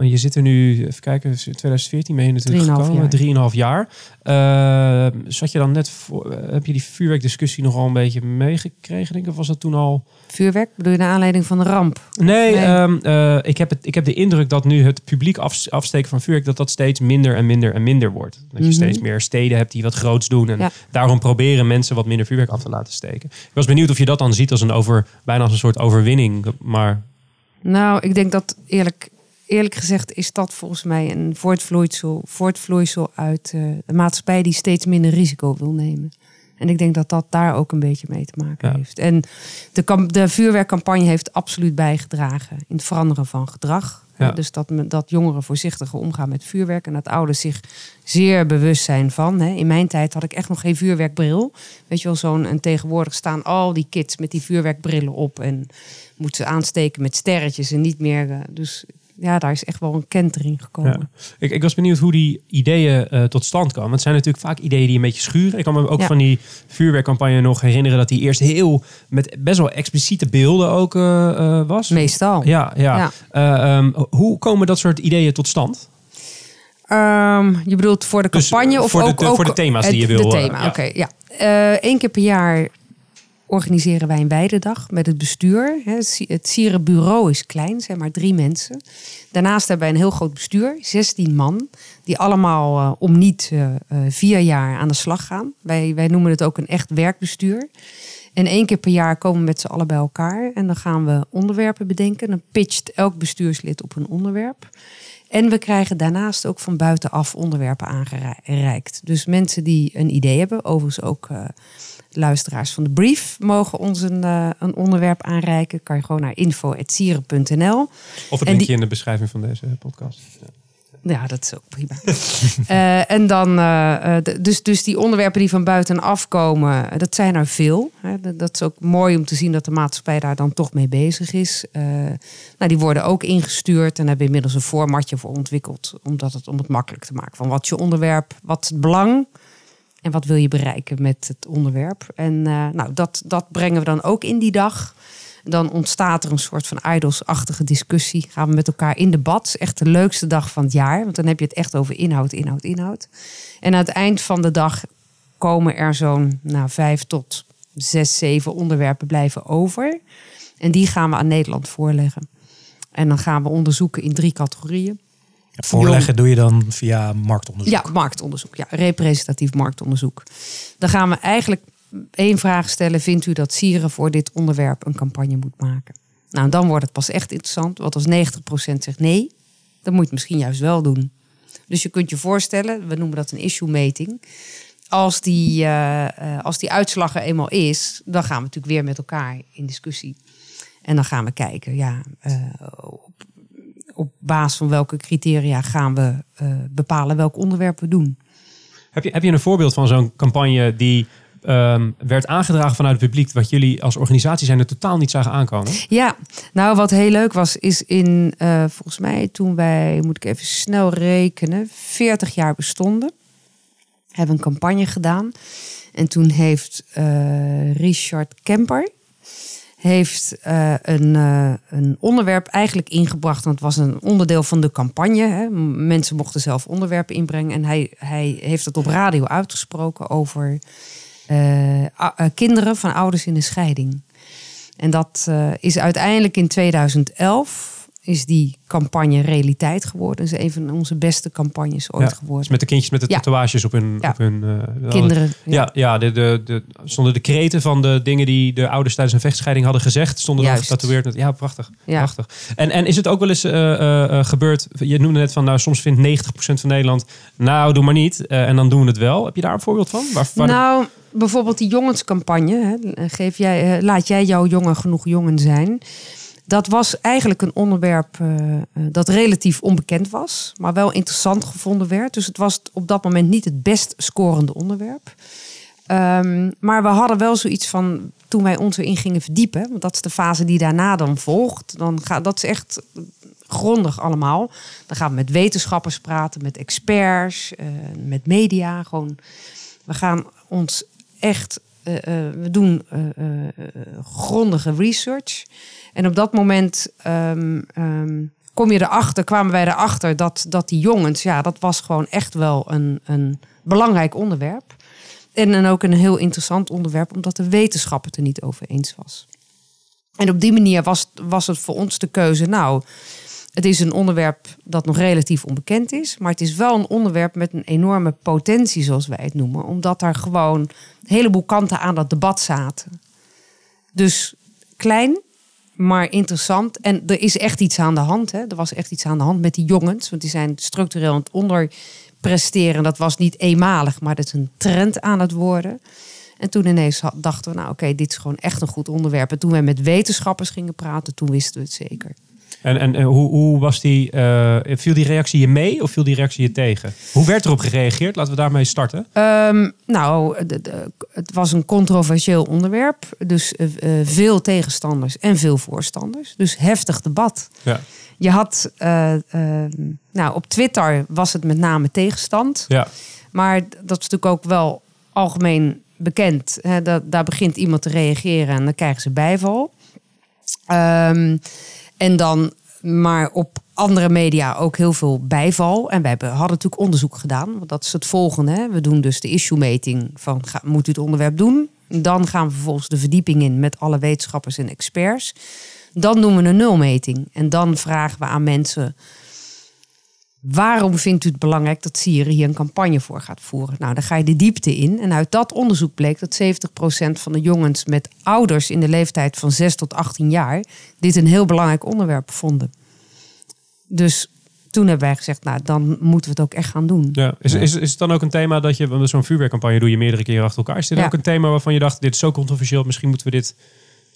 je zit er nu, even kijken, dus in 2014 ben je natuurlijk 3,5 gekomen, jaar. drieënhalf jaar. Eh, zat je dan net voor, eh, heb je die vuurwerkdiscussie nogal een beetje meegekregen, denk ik? Of was dat toen al? Vuurwerk bedoel je naar aanleiding van de ramp? Nee, Nee. ehm, eh, ik, heb het, ik heb de indruk dat nu het publiek af, afsteken van vuurwerk, dat dat steeds minder en minder en minder wordt. Dat je Mhm. steeds meer steden hebt die wat groots doen. En Ja. daarom proberen mensen wat minder vuurwerk af te laten steken. Ik was benieuwd of je dat dan ziet als een over, bijna als een soort overwinning. Maar Nou, ik denk dat eerlijk, eerlijk gezegd is dat volgens mij een voortvloeisel, voortvloeisel uit eh, de maatschappij die steeds minder risico wil nemen. En ik denk dat dat daar ook een beetje mee te maken Ja. heeft. En de, de vuurwerkcampagne heeft absoluut bijgedragen in het veranderen van gedrag. Ja. Dus dat, dat jongeren voorzichtiger omgaan met vuurwerk. En dat ouders zich zeer bewust zijn van. Hè. In mijn tijd had ik echt nog geen vuurwerkbril. Weet je wel, zo'n. En tegenwoordig staan al die kids met die vuurwerkbrillen op. En moeten ze aansteken met sterretjes en niet meer. eh, Dus ja, daar is echt wel een kentering gekomen. Ik, ik was benieuwd hoe die ideeën eh, tot stand kwamen. Want het zijn natuurlijk vaak ideeën die een beetje schuren. Ik kan me ook Ja. van die vuurwerkcampagne nog herinneren dat die eerst heel met best wel expliciete beelden ook eh, eh, was. Meestal. Ja, ja. Ja. Eh, ehm, hoe komen dat soort ideeën tot stand? Ehm, je bedoelt voor de Dus, campagne of voor de- ook, de- ook voor de thema's die je wil, De thema, ja. oké. ja. Eén keer per jaar organiseren wij een weidedag met het bestuur. Het si- Het Sierenbureau is klein, zijn maar drie mensen. Daarnaast hebben wij een heel groot bestuur, 16 man, die allemaal eh, om niet eh, eh, vier jaar aan de slag gaan. Wij, wij noemen het ook een echt werkbestuur. En één keer per jaar komen we met z'n allen bij elkaar. En dan gaan we onderwerpen bedenken. Dan pitcht elk bestuurslid op een onderwerp. En we krijgen daarnaast ook van buitenaf onderwerpen aangereikt. Dus mensen die een idee hebben, overigens ook luisteraars van de brief, mogen ons een, eh, een onderwerp aanreiken. Kan je gewoon naar info.sieren.nl. Of het linkje die- in de beschrijving van deze podcast. Ja. Ja, dat is ook prima. <laughs> Eh, en dan, eh, dus, dus die onderwerpen die van buitenaf komen, dat zijn er veel. Hè. Dat- is ook mooi om te zien dat de maatschappij daar dan toch mee bezig is. Nou, die worden ook ingestuurd en hebben inmiddels een formatje voor ontwikkeld. Omdat het, om het makkelijk te maken. Van wat je onderwerp, wat het belang en wat wil je bereiken met het onderwerp. En eh, nou, dat, dat brengen we dan ook in die dag. Dan ontstaat er een soort van idolsachtige discussie. Gaan we met elkaar in debat. echt de leukste dag van het jaar. Want dan heb je het echt over inhoud, inhoud, inhoud. En aan het eind van de dag komen er zo'n nou, vijf tot zes, zeven onderwerpen blijven over. En die gaan we aan Nederland voorleggen. En dan gaan we onderzoeken in drie categorieën. Voorleggen doe je dan via marktonderzoek. Ja, marktonderzoek. Ja, representatief marktonderzoek. Dan gaan we eigenlijk één vraag stellen. Vindt u dat Sieren voor dit onderwerp een campagne moet maken? Nou, dan wordt het pas echt interessant. Want als 90% zegt nee, dan moet je het misschien juist wel doen. Dus je kunt je voorstellen, we noemen dat een issue-meting. Als die, eh, eh, als die uitslag er eenmaal is, dan gaan we natuurlijk weer met elkaar in discussie. En dan gaan we kijken, ja, eh, op, op basis van welke criteria gaan we eh, bepalen welk onderwerp we doen. Heb je, heb je een voorbeeld van zo'n campagne die ehm, werd aangedragen vanuit het publiek, wat jullie als organisatie zijn er totaal niet zagen aankomen? Ja, nou wat heel leuk was, is in eh, volgens mij toen wij, moet ik even snel rekenen, 40 jaar bestonden, hebben we een campagne gedaan. En toen heeft eh, Richard Kemper heeft eh, een, eh, een onderwerp eigenlijk ingebracht. Want het was een onderdeel van de campagne. Hè. Mensen mochten zelf onderwerpen inbrengen. En hij, hij heeft het op radio uitgesproken over eh, kinderen van ouders in een scheiding. En dat is uiteindelijk in 2011 is die campagne realiteit geworden. Dat is een van onze beste campagnes ooit Ja, geworden. Met de kindjes met de Ja. tatoeages op hun... Ja. Op hun eh, Kinderen. Ja, ja de, de, de, stonden de kreten van de dingen die de ouders tijdens een vechtscheiding hadden gezegd, stonden dan getatoeëerd. met- Ja, prachtig. Prachtig. En, en is het ook wel eens eh, eh, gebeurd, je noemde net van, nou soms vindt 90% van Nederland, nou doe maar niet, en dan doen we het wel. Heb je daar een voorbeeld van? Waar, Nou, bijvoorbeeld die jongenscampagne. Hè, geef jij, laat jij jouw jongen genoeg jongen zijn. Dat was eigenlijk een onderwerp eh, dat relatief onbekend was, maar wel interessant gevonden werd. Dus het was op dat moment niet het best scorende onderwerp. Ehm, maar we hadden wel zoiets van, toen wij ons erin gingen verdiepen, want dat is de fase die daarna dan volgt, dan gaat dat is echt grondig allemaal. Dan gaan we met wetenschappers praten, met experts, eh, met media. Gewoon, we gaan ons echt, eh, eh, we doen eh, grondige research. En op dat moment ehm, ehm, kom je erachter, kwamen wij erachter dat, dat die jongens, ja, dat was gewoon echt wel een, een belangrijk onderwerp. En dan ook een heel interessant onderwerp, omdat de wetenschap het er niet over eens was. En op die manier was, was het voor ons de keuze, nou, het is een onderwerp dat nog relatief onbekend is, maar het is wel een onderwerp met een enorme potentie, zoals wij het noemen, omdat daar gewoon een heleboel kanten aan dat debat zaten. Dus klein, maar interessant. En er is echt iets aan de hand. Hè? Er was echt iets aan de hand met die jongens, want die zijn structureel aan het onderpresteren. Dat was niet eenmalig, maar dat is een trend aan het worden. En toen ineens dachten we, nou oké, dit is gewoon echt een goed onderwerp. En toen we met wetenschappers gingen praten, toen wisten we het zeker. En, en hoe, hoe was die, eh, viel die reactie je mee of viel die reactie je tegen? Hoe werd erop gereageerd? Laten we daarmee starten. Ehm, nou, het was een controversieel onderwerp. Dus eh, eh, veel tegenstanders en veel voorstanders. Dus heftig debat. Ja. Je had, eh, ehm, nou, op Twitter was het met name tegenstand. Ja. Maar dat is natuurlijk ook wel algemeen bekend. Hè, dat, daar begint iemand te reageren en dan krijgen ze bijval. Ehm, en dan maar op andere media ook heel veel bijval. En wij hebben, hadden natuurlijk onderzoek gedaan. Want dat is het volgende. Hè. We doen dus de issue-meting van ga, moet u het onderwerp doen. Dan gaan we vervolgens de verdieping in met alle wetenschappers en experts. Dan doen we een nulmeting. En dan vragen we aan mensen... Waarom vindt u het belangrijk dat Sieren hier een campagne voor gaat voeren? Nou, dan ga je de diepte in. En uit dat onderzoek bleek dat 70% van de jongens met ouders in de leeftijd van 6 tot 18 jaar dit een heel belangrijk onderwerp vonden. Dus toen hebben wij gezegd, nou, dan moeten we het ook echt gaan doen. Ja. Is, is, is het dan ook een thema dat je, want zo'n vuurwerkcampagne doe je meerdere keren achter elkaar. Is dit Ja. ook een thema waarvan je dacht, dit is zo controversieel, misschien moeten we dit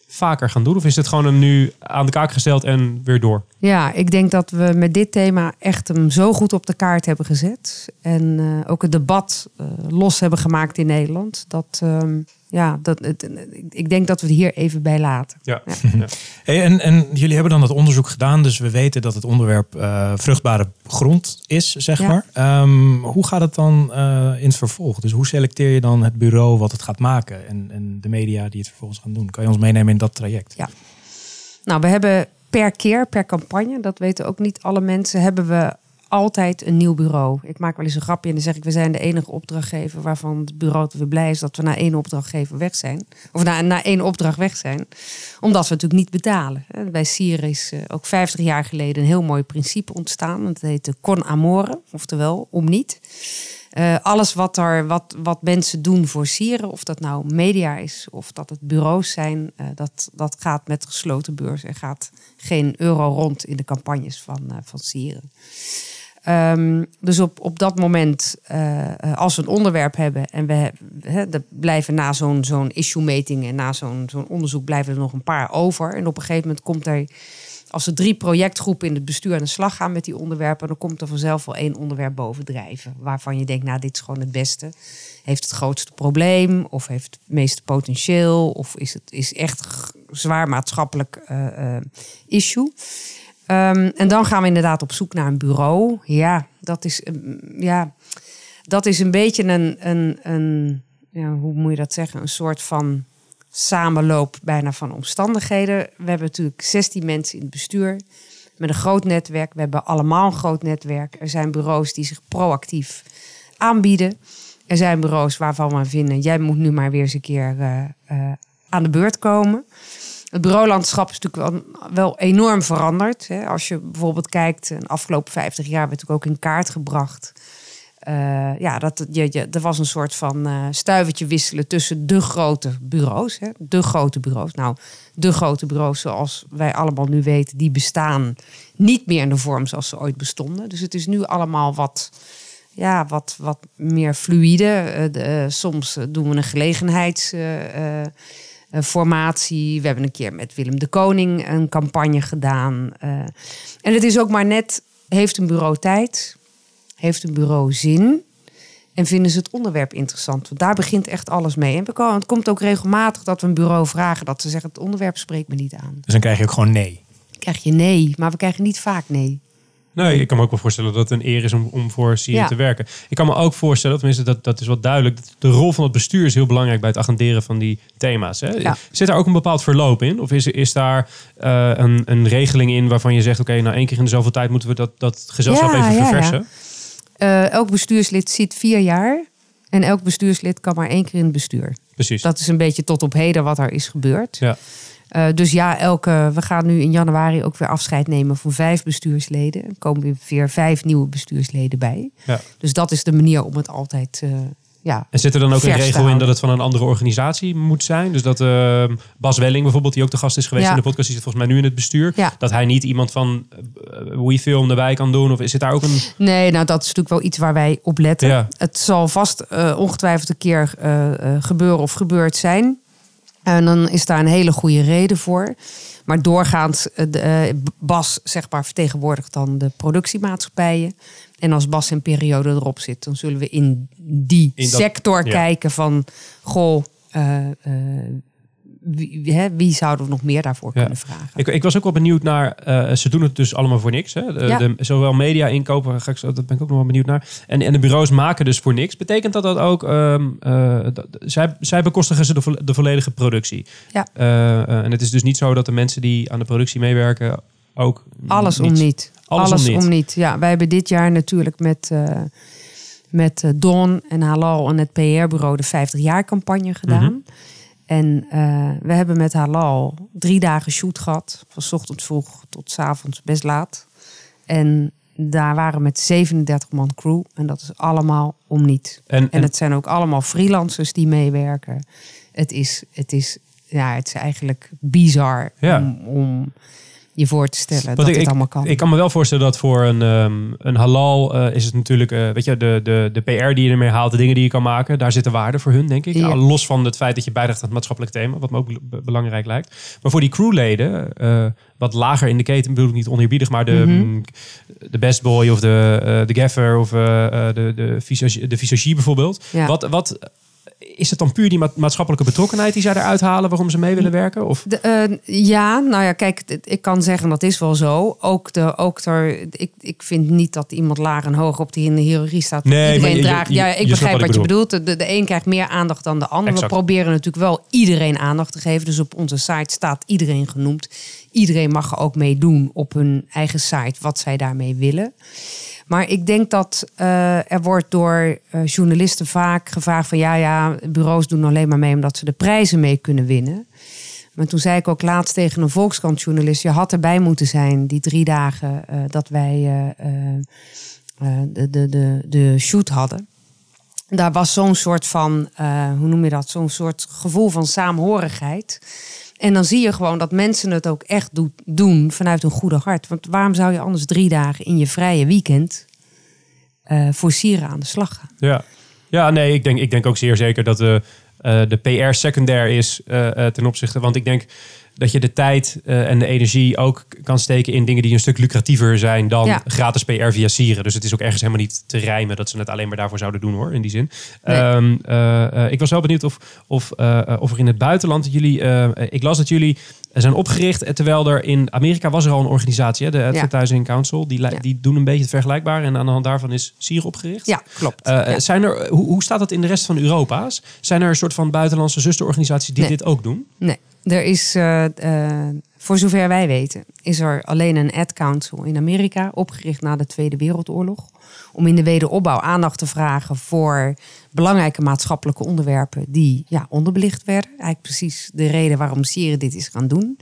vaker gaan doen? Of is het gewoon een nu aan de kaak gesteld en weer door? Ja, ik denk dat we met dit thema echt hem zo goed op de kaart hebben gezet. En eh, ook het debat eh, los hebben gemaakt in Nederland. Dat, ehm, ja, dat, het, ik denk dat we het hier even bij laten. <laughs> Ja. Hey, en, en jullie hebben dan dat onderzoek gedaan, dus we weten dat het onderwerp eh, vruchtbare grond is, zeg Ja. maar. Ehm, hoe gaat het dan eh, in het vervolg? Dus hoe selecteer je dan het bureau wat het gaat maken en, en de media die het vervolgens gaan doen? Kan je ons meenemen in dat traject? Ja. Nou, we hebben per keer, per campagne, dat weten ook niet alle mensen, hebben we altijd een nieuw bureau. Ik maak wel eens een grapje en dan zeg ik, we zijn de enige opdrachtgever waarvan het bureau te blij is dat we na één opdrachtgever weg zijn. Of na, na één opdracht weg zijn. Omdat we natuurlijk niet betalen. Bij Sier is eh, ook 50 jaar geleden een heel mooi principe ontstaan. Dat heette con amore, oftewel om niet. Eh, alles wat, er, wat, wat mensen doen voor sieren, of dat nou media is of dat het bureaus zijn, eh, dat, dat gaat met gesloten beurs en gaat geen euro rond in de campagnes van, eh, van sieren. Ehm, dus op, op dat moment, eh, eh, als we een onderwerp hebben en we blijven na zo'n zo'n issue-meting en na zo'n zo'n onderzoek blijven er nog een paar over. En op een gegeven moment komt er, als er drie projectgroepen in het bestuur aan de slag gaan met die onderwerpen, dan komt er vanzelf wel één onderwerp bovendrijven. Waarvan je denkt, nou, dit is gewoon het beste. Heeft het grootste probleem? Of heeft het meeste potentieel? Of is het is echt zwaar maatschappelijk eh, issue? Ehm, en dan gaan we inderdaad op zoek naar een bureau. Ja, dat is, mm, ja, dat is een beetje een, een, een ja, hoe moet je dat zeggen? Een soort van samenloop bijna van omstandigheden. We hebben natuurlijk 16 mensen in het bestuur met een groot netwerk. We hebben allemaal een groot netwerk. Er zijn bureaus die zich proactief aanbieden. Er zijn bureaus waarvan we vinden, jij moet nu maar weer eens een keer eh, eh, aan de beurt komen. Het bureaulandschap is natuurlijk wel, enorm veranderd. Hè. Als je bijvoorbeeld kijkt, de afgelopen 50 jaar werd ook in kaart gebracht. Eh, ja, dat, je, je, er was een soort van eh stuivertje wisselen tussen de grote bureaus. Hè. De grote bureaus. Nou, de grote bureaus zoals wij allemaal nu weten, die bestaan niet meer in de vorm zoals ze ooit bestonden. Dus het is nu allemaal wat, ja, wat, wat meer fluïde. Eh, de, eh, soms eh, doen we een gelegenheidsformatie. we hebben een keer met Willem de Koning een campagne gedaan. Eh, en het is ook maar net, heeft een bureau tijd? Heeft een bureau zin? En vinden ze het onderwerp interessant? Want daar begint echt alles mee. En het komt ook regelmatig dat we een bureau vragen... dat ze zeggen, het onderwerp spreekt me niet aan. Dus dan krijg je ook gewoon nee. Dan krijg je nee, maar we krijgen niet vaak nee. Nee, ik kan me ook wel voorstellen dat het een eer is om, om voor Ja. te werken. Ik kan me ook voorstellen, tenminste dat, dat is wel duidelijk, dat de rol van het bestuur is heel belangrijk bij het agenderen van die thema's. Hè? Ja. Zit daar ook een bepaald verloop in? Of is, is daar eh, een, een regeling in waarvan je zegt, oké, nou één keer in de zoveel tijd moeten we dat, dat gezelschap Ja, even verversen? Eh, elk bestuurslid zit vier jaar. En elk bestuurslid kan maar één keer in het bestuur. Precies. Dat is een beetje tot op heden wat er is gebeurd. Ja. Eh, dus ja, elke, we gaan nu in januari ook weer afscheid nemen van vijf bestuursleden. Er komen weer vijf nieuwe bestuursleden bij. Ja. Dus dat is de manier om het altijd eh, ja, En zit er dan ook een regel in dat het van een andere organisatie moet zijn? Dus dat eh, Bas Welling bijvoorbeeld, die ook de gast is geweest Ja. in de podcast, die zit volgens mij nu in het bestuur. Ja. Dat hij niet iemand van uh, WeFilm erbij kan doen? Of zit daar ook een... Nee, nou dat is natuurlijk wel iets waar wij op letten. Ja. Het zal vast eh, ongetwijfeld een keer gebeuren of gebeurd zijn. En dan is daar een hele goede reden voor. Maar doorgaans, eh, de, eh, Bas zeg maar, vertegenwoordigt dan de productiemaatschappijen. En als Bas een periode erop zit, dan zullen we in die In dat- sector ja. kijken van... Goh, eh, wie, hè, wie zouden we nog meer daarvoor Ja. kunnen vragen? Ik, ik was ook wel benieuwd naar, eh, ze doen het dus allemaal voor niks. Hè? De, Ja. de- zowel media inkopen, ga ik dat ben ik ook nog wel benieuwd naar. En, en de bureaus maken dus voor niks. Betekent dat dat ook, ehm, eh, dat- zij, zij bekostigen ze de, vo- de volledige productie? Ja. Eh, en het is dus niet zo dat de mensen die aan de productie meewerken ook... Alles om niet. Alles Alles, om om, niet. Ja, wij hebben dit jaar natuurlijk met, met Don en Halal en het PR-bureau de 50 jaar campagne gedaan. Mhm. En eh, we hebben met Halal drie dagen shoot gehad. Van ochtends vroeg tot 's avonds best laat. En daar waren met 37 man crew. En dat is allemaal om niet. En, en, En het zijn ook allemaal freelancers die meewerken. Het is, het is, ja, het is eigenlijk bizar Ja. om, om je voor te stellen Want dat ik- het allemaal kan. Ik kan me wel voorstellen dat voor een, ehm, een halal eh, is het natuurlijk, eh, weet je, de, de, de PR die je ermee haalt, de dingen die je kan maken, daar zit een waarde voor hun, denk ik. Ja. Los van het feit dat je bijdraagt aan het maatschappelijk thema, wat me ook be- belangrijk lijkt. Maar voor die crewleden, eh, wat lager in de keten, bedoel ik niet oneerbiedig, maar de, Mhm. mm, de best boy of de, de gaffer of de, de, visagie, de visagie bijvoorbeeld. Ja. Wat, wat is het dan puur die ma- maatschappelijke betrokkenheid die zij eruit halen waarom ze mee willen werken? Of De, eh, ja, nou ja, kijk, ik kan zeggen dat is wel zo. Ook, de, ook er, ik, ik vind niet dat iemand laag en hoog op die in de hiërarchie staat. Nee, iedereen je- draagt. je- Ja, ik begrijp wat je bedoelt. De, de een krijgt meer aandacht dan de ander. Exact. We proberen natuurlijk wel iedereen aandacht te geven. Dus op onze site staat iedereen genoemd. Iedereen mag er ook mee doen op hun eigen site wat zij daarmee willen. Maar ik denk dat eh, er wordt door eh, journalisten vaak gevraagd van ja, ja, bureaus doen alleen maar mee omdat ze de prijzen mee kunnen winnen. Maar toen zei ik ook laatst tegen een Volkskrant-journalist: je had erbij moeten zijn die drie dagen eh, dat wij de, de, de, de shoot hadden. Daar was zo'n soort van, hoe noem je dat? Zo'n soort gevoel van saamhorigheid. En dan zie je gewoon dat mensen het ook echt doen vanuit een goede hart. Want waarom zou je anders drie dagen in je vrije weekend eh, voor Sieren aan de slag gaan? Ja, ja nee, ik denk, ik denk ook zeer zeker dat de, eh, de PR secundair is eh, eh, ten opzichte. Want ik denk dat je de tijd eh, en de energie ook kan steken in dingen die een stuk lucratiever zijn dan Ja. gratis PR via Sieren. Dus het is ook ergens helemaal niet te rijmen dat ze het alleen maar daarvoor zouden doen hoor, in die zin. Nee. Ehm, eh, eh, ik was wel benieuwd of, of, of er in het buitenland jullie. ik las dat jullie zijn opgericht eh, terwijl er in Amerika was er al een organisatie, de Advertising Council. Die, Ja. die doen een beetje het vergelijkbaar en aan de hand daarvan is Sieren opgericht. Ja, klopt. Eh, Ja. zijn er, hoe, hoe staat het in de rest van Europa's? Zijn er een soort van buitenlandse zusterorganisaties die Nee. dit ook doen? Nee, er is, eh, eh, voor zover wij weten, is er alleen een ad council in Amerika opgericht na de Tweede Wereldoorlog. Om in de wederopbouw aandacht te vragen voor belangrijke maatschappelijke onderwerpen die ja, onderbelicht werden. Eigenlijk precies de reden waarom Sieren dit is gaan doen.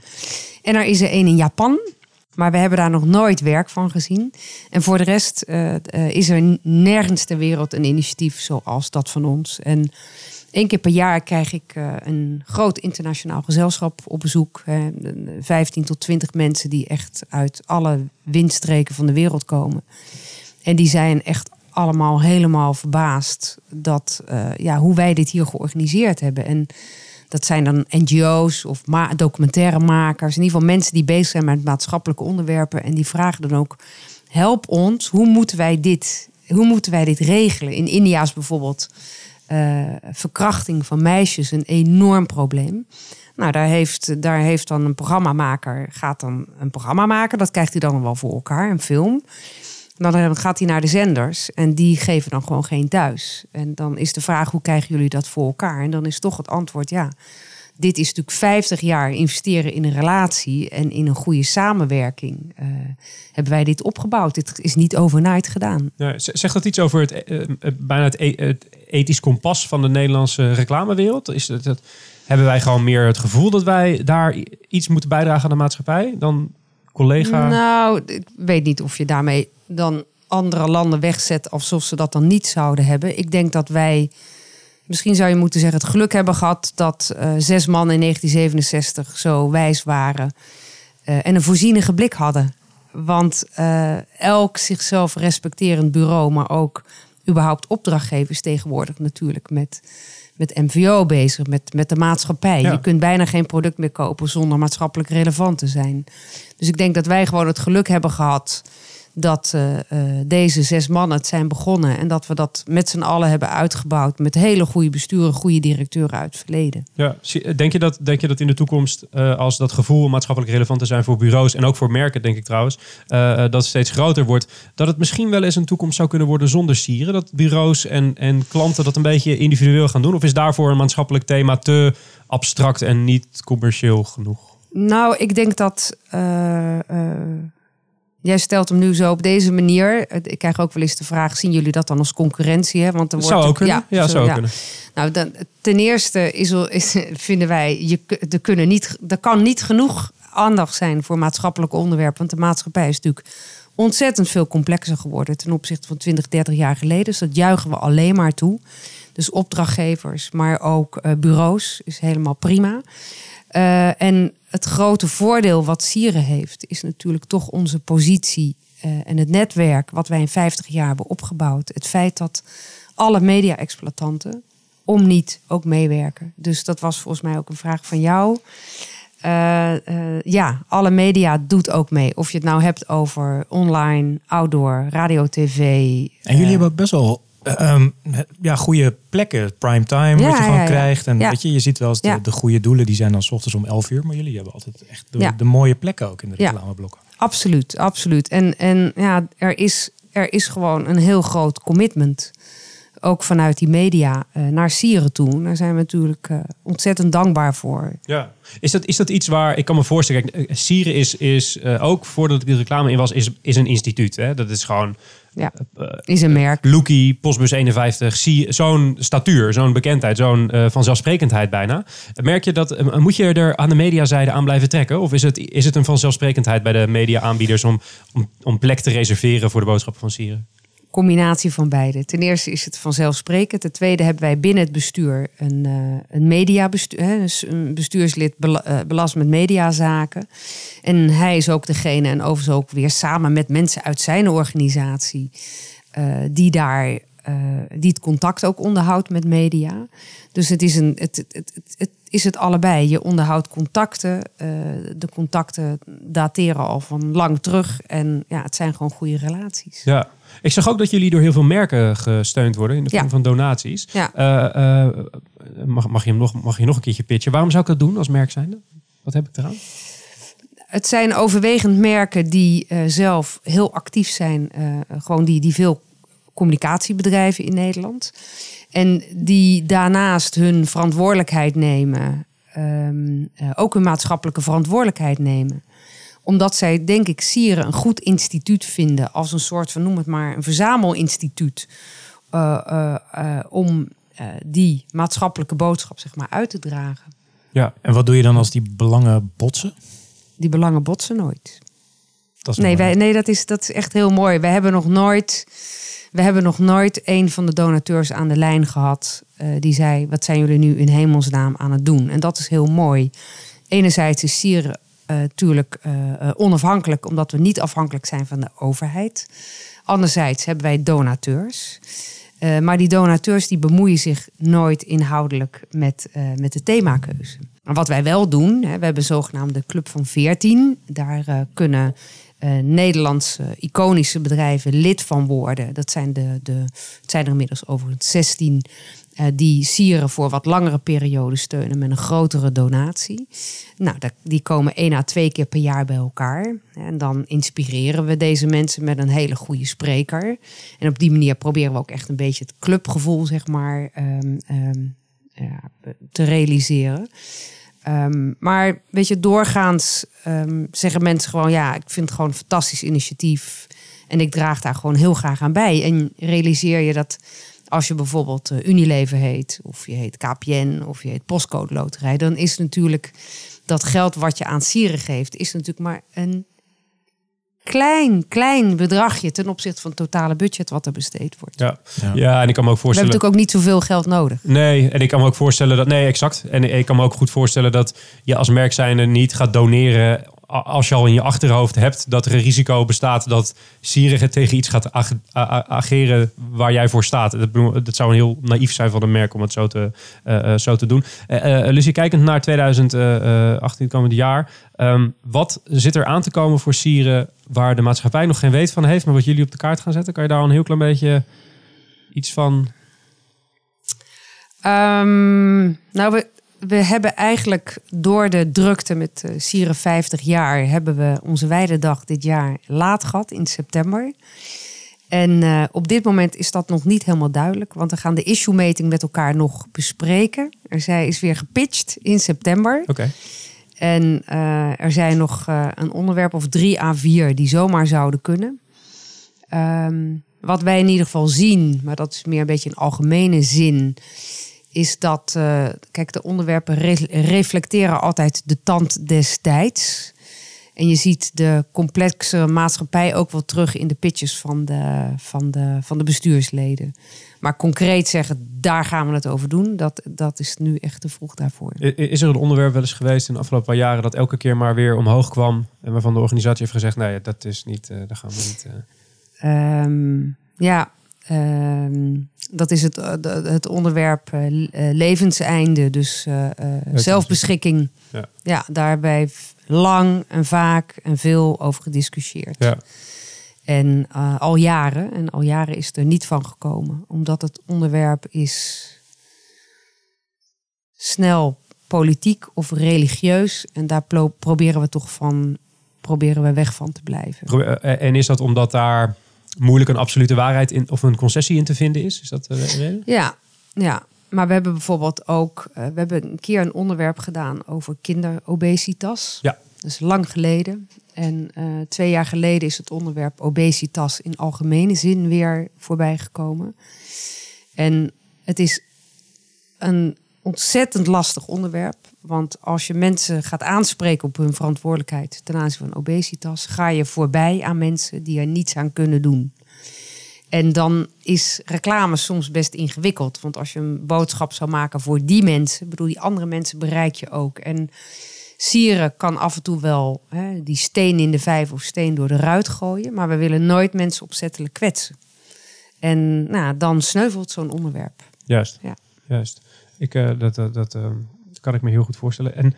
En er is er één in Japan. Maar we hebben daar nog nooit werk van gezien. En voor de rest eh, eh, is er nergens ter wereld een initiatief zoals dat van ons. En Eén keer per jaar krijg ik eh, een groot internationaal gezelschap op bezoek. Hè, 15 tot 20 mensen die echt uit alle windstreken van de wereld komen. En die zijn echt allemaal helemaal verbaasd dat, eh, ja, hoe wij dit hier georganiseerd hebben. En dat zijn dan NGO's of ma- documentairemakers. In ieder geval mensen die bezig zijn met maatschappelijke onderwerpen. En die vragen dan ook, help ons, hoe moeten wij dit, hoe moeten wij dit regelen? In India is bijvoorbeeld eh, verkrachting van meisjes een enorm probleem. Nou, daar heeft, daar heeft dan een programmamaker, gaat dan een programma maken. Dat krijgt hij dan wel voor elkaar, een film. Dan gaat hij naar de zenders en die geven dan gewoon geen thuis. En dan is de vraag, hoe krijgen jullie dat voor elkaar? En dan is toch het antwoord, ja, dit is natuurlijk 50 jaar investeren in een relatie en in een goede samenwerking. eh, hebben wij dit opgebouwd. Dit is niet overnight gedaan. Ja, z- zegt dat iets over het, eh, eh, bijna het, e- het ethisch kompas van de Nederlandse reclamewereld? Is het, het- hebben wij gewoon meer het gevoel dat wij daar iets moeten bijdragen aan de maatschappij dan collega? Nou, ik weet niet of je daarmee dan andere landen wegzet alsof ze dat dan niet zouden hebben. Ik denk dat wij Misschien zou je moeten zeggen het geluk hebben gehad dat eh, zes mannen in 1967 zo wijs waren eh, en een voorzienige blik hadden. Want eh, elk zichzelf respecterend bureau, maar ook überhaupt opdrachtgevers tegenwoordig natuurlijk met, met MVO bezig, met, met de maatschappij. Ja. Je kunt bijna geen product meer kopen zonder maatschappelijk relevant te zijn. Dus ik denk dat wij gewoon het geluk hebben gehad dat eh, eh, deze zes mannen het zijn begonnen. En dat we dat met z'n allen hebben uitgebouwd met hele goede besturen, goede directeuren uit het verleden. Ja, zie- denk je dat, denk je dat in de toekomst, eh, als dat gevoel maatschappelijk relevant te zijn voor bureaus en ook voor merken, denk ik trouwens, eh, eh, dat het steeds groter wordt, dat het misschien wel eens een toekomst zou kunnen worden zonder sieren? Dat bureaus en, en klanten dat een beetje individueel gaan doen? Of is daarvoor een maatschappelijk thema te abstract en niet commercieel genoeg? Nou, ik denk dat. eh, eh, jij stelt hem nu zo op deze manier. Ik krijg ook wel eens de vraag: zien jullie dat dan als concurrentie? Hè? Want er Dat wordt zou ook kunnen. Ja, zo- zou ja. kunnen. Nou, dan, ten eerste is, is, vinden wij, je, er, kunnen niet, er kan niet genoeg aandacht zijn voor maatschappelijke onderwerpen. Want de maatschappij is natuurlijk ontzettend veel complexer geworden ten opzichte van 20, 30 jaar geleden. Dus dat juichen we alleen maar toe. Dus opdrachtgevers, maar ook eh, bureaus is helemaal prima. Eh, en het grote voordeel wat Sieren heeft, is natuurlijk toch onze positie eh, en het netwerk wat wij in 50 jaar hebben opgebouwd. Het feit dat alle media-exploitanten om niet ook meewerken. Dus dat was volgens mij ook een vraag van jou. Eh, ja, alle media doet ook mee. Of je het nou hebt over online, outdoor, radio, tv. En jullie hebben ook best wel ehm, ja, goede plekken, prime time, Ja, wat je gewoon ja, krijgt. En weet je, je ziet wel eens de, goede doelen, die zijn dan 's ochtends om 11 uur. Maar jullie hebben altijd echt de, de mooie plekken ook in de Ja. reclameblokken. Absoluut, absoluut. En, en ja, er is, er is gewoon een heel groot commitment. Ook vanuit die media eh, naar Sieren toe. Daar zijn we natuurlijk eh, ontzettend dankbaar voor. Ja. Is dat, is dat iets waar, ik kan me voorstellen, kijk, eh, Sieren is, is ook voordat ik de reclame in was, is, is een instituut. Hè? Dat is gewoon Ja, is een merk. Loekie, Postbus 51, zie zo'n statuur, zo'n bekendheid, zo'n vanzelfsprekendheid bijna. Merk je dat, moet je er aan de mediazijde aan blijven trekken? Of is het, is het een vanzelfsprekendheid bij de media-aanbieders om, om, om plek te reserveren voor de boodschappen van Sieren? Combinatie van beide. Ten eerste is het vanzelfsprekend. Ten tweede hebben wij binnen het bestuur een, eh een mediabestuur, dus een bestuurslid eh, belast met mediazaken. En hij is ook degene, en overigens ook weer samen met mensen uit zijn organisatie, eh, die daar die het contact ook onderhoudt met media. Dus het is, een, het, het, het, is het allebei. Je onderhoudt contacten. de contacten dateren al van lang terug. En ja, het zijn gewoon goede relaties. Ja. Ik zag ook dat jullie door heel veel merken gesteund worden in de vorm Ja. van donaties. Ja. Eh, eh, mag, mag, je hem nog, mag je nog een keertje pitchen? Waarom zou ik dat doen als merk zijnde? Wat heb ik eraan? Het zijn overwegend merken die eh, zelf heel actief zijn. gewoon die, die veel communicatie bedrijven in Nederland. En die daarnaast hun verantwoordelijkheid nemen. ehm, eh, ook hun maatschappelijke verantwoordelijkheid nemen. Omdat zij, denk ik, Sieren een goed instituut vinden. Als een soort van, noem het maar, een verzamelinstituut. eh, eh, eh, om die maatschappelijke boodschap zeg maar, uit te dragen. Ja. En wat doe je dan als die belangen botsen? Die belangen botsen nooit. Dat is Nee, wij, nee dat, is, dat is echt heel mooi. We hebben nog nooit, we hebben nog nooit een van de donateurs aan de lijn gehad. eh, die zei: Wat zijn jullie nu in hemelsnaam aan het doen? En dat is heel mooi. Enerzijds is Sieren natuurlijk eh, eh, onafhankelijk, omdat we niet afhankelijk zijn van de overheid. Anderzijds hebben wij donateurs. Eh, maar die donateurs die bemoeien zich nooit inhoudelijk met, eh, met de themakeuze. Maar wat wij wel doen, hè, we hebben een zogenaamde Club van 14. Daar eh, kunnen eh, Nederlandse iconische bedrijven lid van worden. Dat zijn, de, de, het zijn er inmiddels overigens 16 eh, die sieren voor wat langere perioden steunen met een grotere donatie. Nou, die komen één à twee keer per jaar bij elkaar. En dan inspireren we deze mensen met een hele goede spreker. En op die manier proberen we ook echt een beetje het clubgevoel, zeg maar, ehm, ehm, ja, te realiseren. Ehm, maar weet je, doorgaans zeggen mensen gewoon: ja, ik vind het gewoon een fantastisch initiatief. En ik draag daar gewoon heel graag aan bij. En realiseer je dat als je bijvoorbeeld eh, Unilever heet, of je heet KPN, of je heet Postcode Loterij, dan is natuurlijk dat geld wat je aan Sieren geeft, is natuurlijk maar een klein, klein bedragje ten opzichte van het totale budget wat er besteed wordt. Ja. Ja. ja, en ik kan me ook We hebben voorstellen... natuurlijk ook niet zoveel geld nodig. Nee, en ik kan me ook voorstellen dat... Nee, exact. En ik kan me ook goed voorstellen dat je als merk zijnde niet gaat doneren... als je al in je achterhoofd hebt dat er een risico bestaat... dat Sierige tegen iets gaat ageren waar jij voor staat. Dat, dat zou een heel naïef zijn van een merk om het zo te, eh, eh, zo te doen. Eh, Lucie, kijkend naar 2018, het komende jaar... ehm, wat zit er aan te komen voor Sieren... waar de maatschappij nog geen weet van heeft... maar wat jullie op de kaart gaan zetten? Kan je daar al een heel klein beetje iets van... Ehm, nou, we, we hebben eigenlijk door de drukte met eh Sieren 50 jaar... hebben we onze Weidedag dit jaar laat gehad in september. En eh, op dit moment is dat nog niet helemaal duidelijk. Want we gaan de issue-meting met elkaar nog bespreken. Er zij is weer gepitcht in september. Oké. En eh, er zijn nog eh, een onderwerp of drie A4 die zomaar zouden kunnen. Ehm, wat wij in ieder geval zien, maar dat is meer een beetje in algemene zin, is dat, eh, kijk, de onderwerpen re- reflecteren altijd de tand des tijds. En je ziet de complexe maatschappij ook wel terug in de pitches van de, van de, van de bestuursleden. Maar concreet zeggen, daar gaan we het over doen, dat, dat is nu echt te vroeg daarvoor. Is er een onderwerp wel eens geweest in de afgelopen paar jaren dat elke keer maar weer omhoog kwam en waarvan de organisatie heeft gezegd, nee, dat is niet, eh daar gaan we niet. eh. Ehm, ja, ehm, dat is het, eh, het onderwerp eh, eh, levenseinde, dus zelfbeschikking. Ja. Ja. daarbij lang en vaak en veel over gediscussieerd. Ja. En al jaren, en al jaren is het er niet van gekomen, omdat het onderwerp is snel politiek of religieus. En daar proberen we toch van, proberen we weg van te blijven. En is dat omdat daar moeilijk een absolute waarheid in of een concessie in te vinden is? Is dat eh, de reden? Ja, ja. Maar we hebben bijvoorbeeld ook, eh, we hebben een keer een onderwerp gedaan over kinderobesitas. Ja. Dat is lang geleden. En eh, twee jaar geleden is het onderwerp obesitas in algemene zin weer voorbij gekomen. En het is een ontzettend lastig onderwerp. Want als je mensen gaat aanspreken op hun verantwoordelijkheid ten aanzien van obesitas, ga je voorbij aan mensen die er niets aan kunnen doen. En dan is reclame soms best ingewikkeld. Want als je een boodschap zou maken voor die mensen, bedoel, die andere mensen bereik je ook. En sieren kan af en toe wel hè, die steen in de vijf of steen door de ruit gooien. Maar we willen nooit mensen opzettelijk kwetsen. En nou, dan sneuvelt zo'n onderwerp. Juist. Ja. Juist. Ik, eh, dat dat, dat eh, kan ik me heel goed voorstellen. En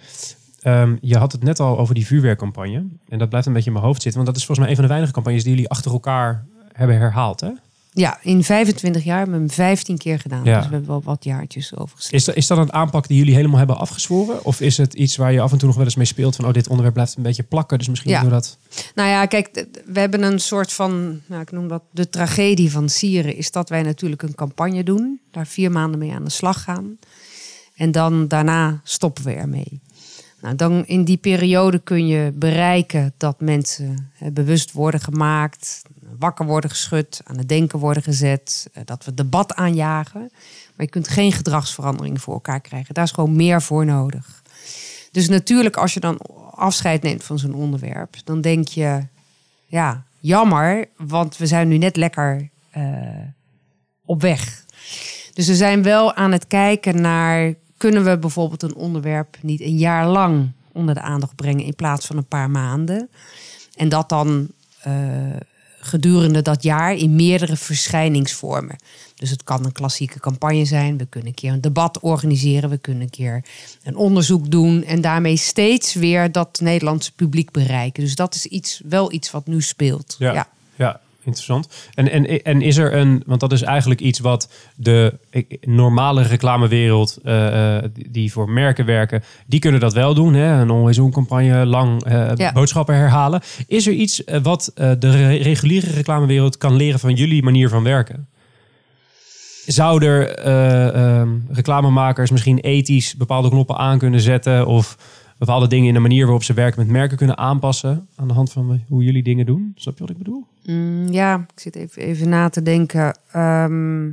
ehm, je had het net al over die vuurwerkcampagne. En dat blijft een beetje in mijn hoofd zitten. Want dat is volgens mij een van de weinige campagnes die jullie achter elkaar hebben herhaald. Hè? Ja, in 25 jaar hebben we hem 15 keer gedaan. Ja. Dus we hebben wel wat jaartjes overgeslagen. Is, dat, is dat een aanpak die jullie helemaal hebben afgezworen? Of is het iets waar je af en toe nog wel eens mee speelt? Van, oh, dit onderwerp blijft een beetje plakken. Dus misschien Ja. doen we dat... Nou ja, kijk, we hebben een soort van, nou, ik noem dat de tragedie van Sieren, is dat wij natuurlijk een campagne doen, daar vier maanden mee aan de slag gaan. En dan daarna stoppen we ermee. Nou, dan in die periode kun je bereiken dat mensen bewust worden gemaakt, wakker worden geschud, aan het denken worden gezet, eh, dat we debat aanjagen. Maar je kunt geen gedragsverandering voor elkaar krijgen. Daar is gewoon meer voor nodig. Dus natuurlijk, als je dan afscheid neemt van zo'n onderwerp, dan denk je, ja, jammer, want we zijn nu net lekker eh, op weg. Dus we zijn wel aan het kijken naar, kunnen we bijvoorbeeld een onderwerp niet een jaar lang onder de aandacht brengen in plaats van een paar maanden? En dat dan eh, gedurende dat jaar in meerdere verschijningsvormen. Dus het kan een klassieke campagne zijn. We kunnen een keer een debat organiseren. We kunnen een keer een onderzoek doen. En daarmee steeds weer dat Nederlandse publiek bereiken. Dus dat is iets, wel iets wat nu speelt. Ja. ja. Ja, interessant. En, en, en is er een, want dat is eigenlijk iets wat de normale reclamewereld, eh, eh, die- voor merken werken, die kunnen dat wel doen. Hè? Een always on campagne, lang eh, Ja. boodschappen herhalen. Is er iets wat de re- reguliere reclamewereld kan leren van jullie manier van werken? Zou er eh, ehm, reclamemakers misschien ethisch bepaalde knoppen aan kunnen zetten? Of bepaalde dingen in de manier waarop ze werken met merken kunnen aanpassen aan de hand van hoe jullie dingen doen. Snap je wat ik bedoel? Mm, ja, ik zit even, even na te denken. Ehm,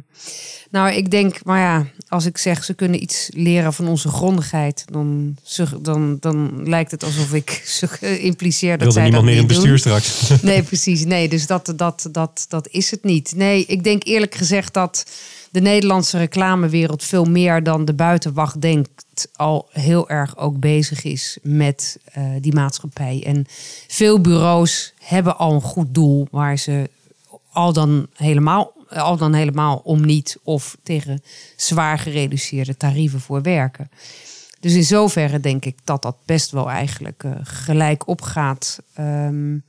nou, ik denk, maar ja, als ik zeg ze kunnen iets leren van onze grondigheid, dan, dan, dan lijkt het alsof ik <laughs> impliceer dat zij niemand dat meer in bestuur doen. straks. <laughs> Nee, precies. Nee, dus dat, dat, dat, dat is het niet. Nee, ik denk eerlijk gezegd dat de Nederlandse reclamewereld veel meer dan de buitenwacht denkt, al heel erg ook bezig is met eh, die maatschappij. En veel bureaus hebben al een goed doel waar ze al dan helemaal, al dan helemaal om niet of tegen zwaar gereduceerde tarieven voor werken. Dus in zoverre denk ik dat dat best wel eigenlijk uh, gelijk opgaat. Um,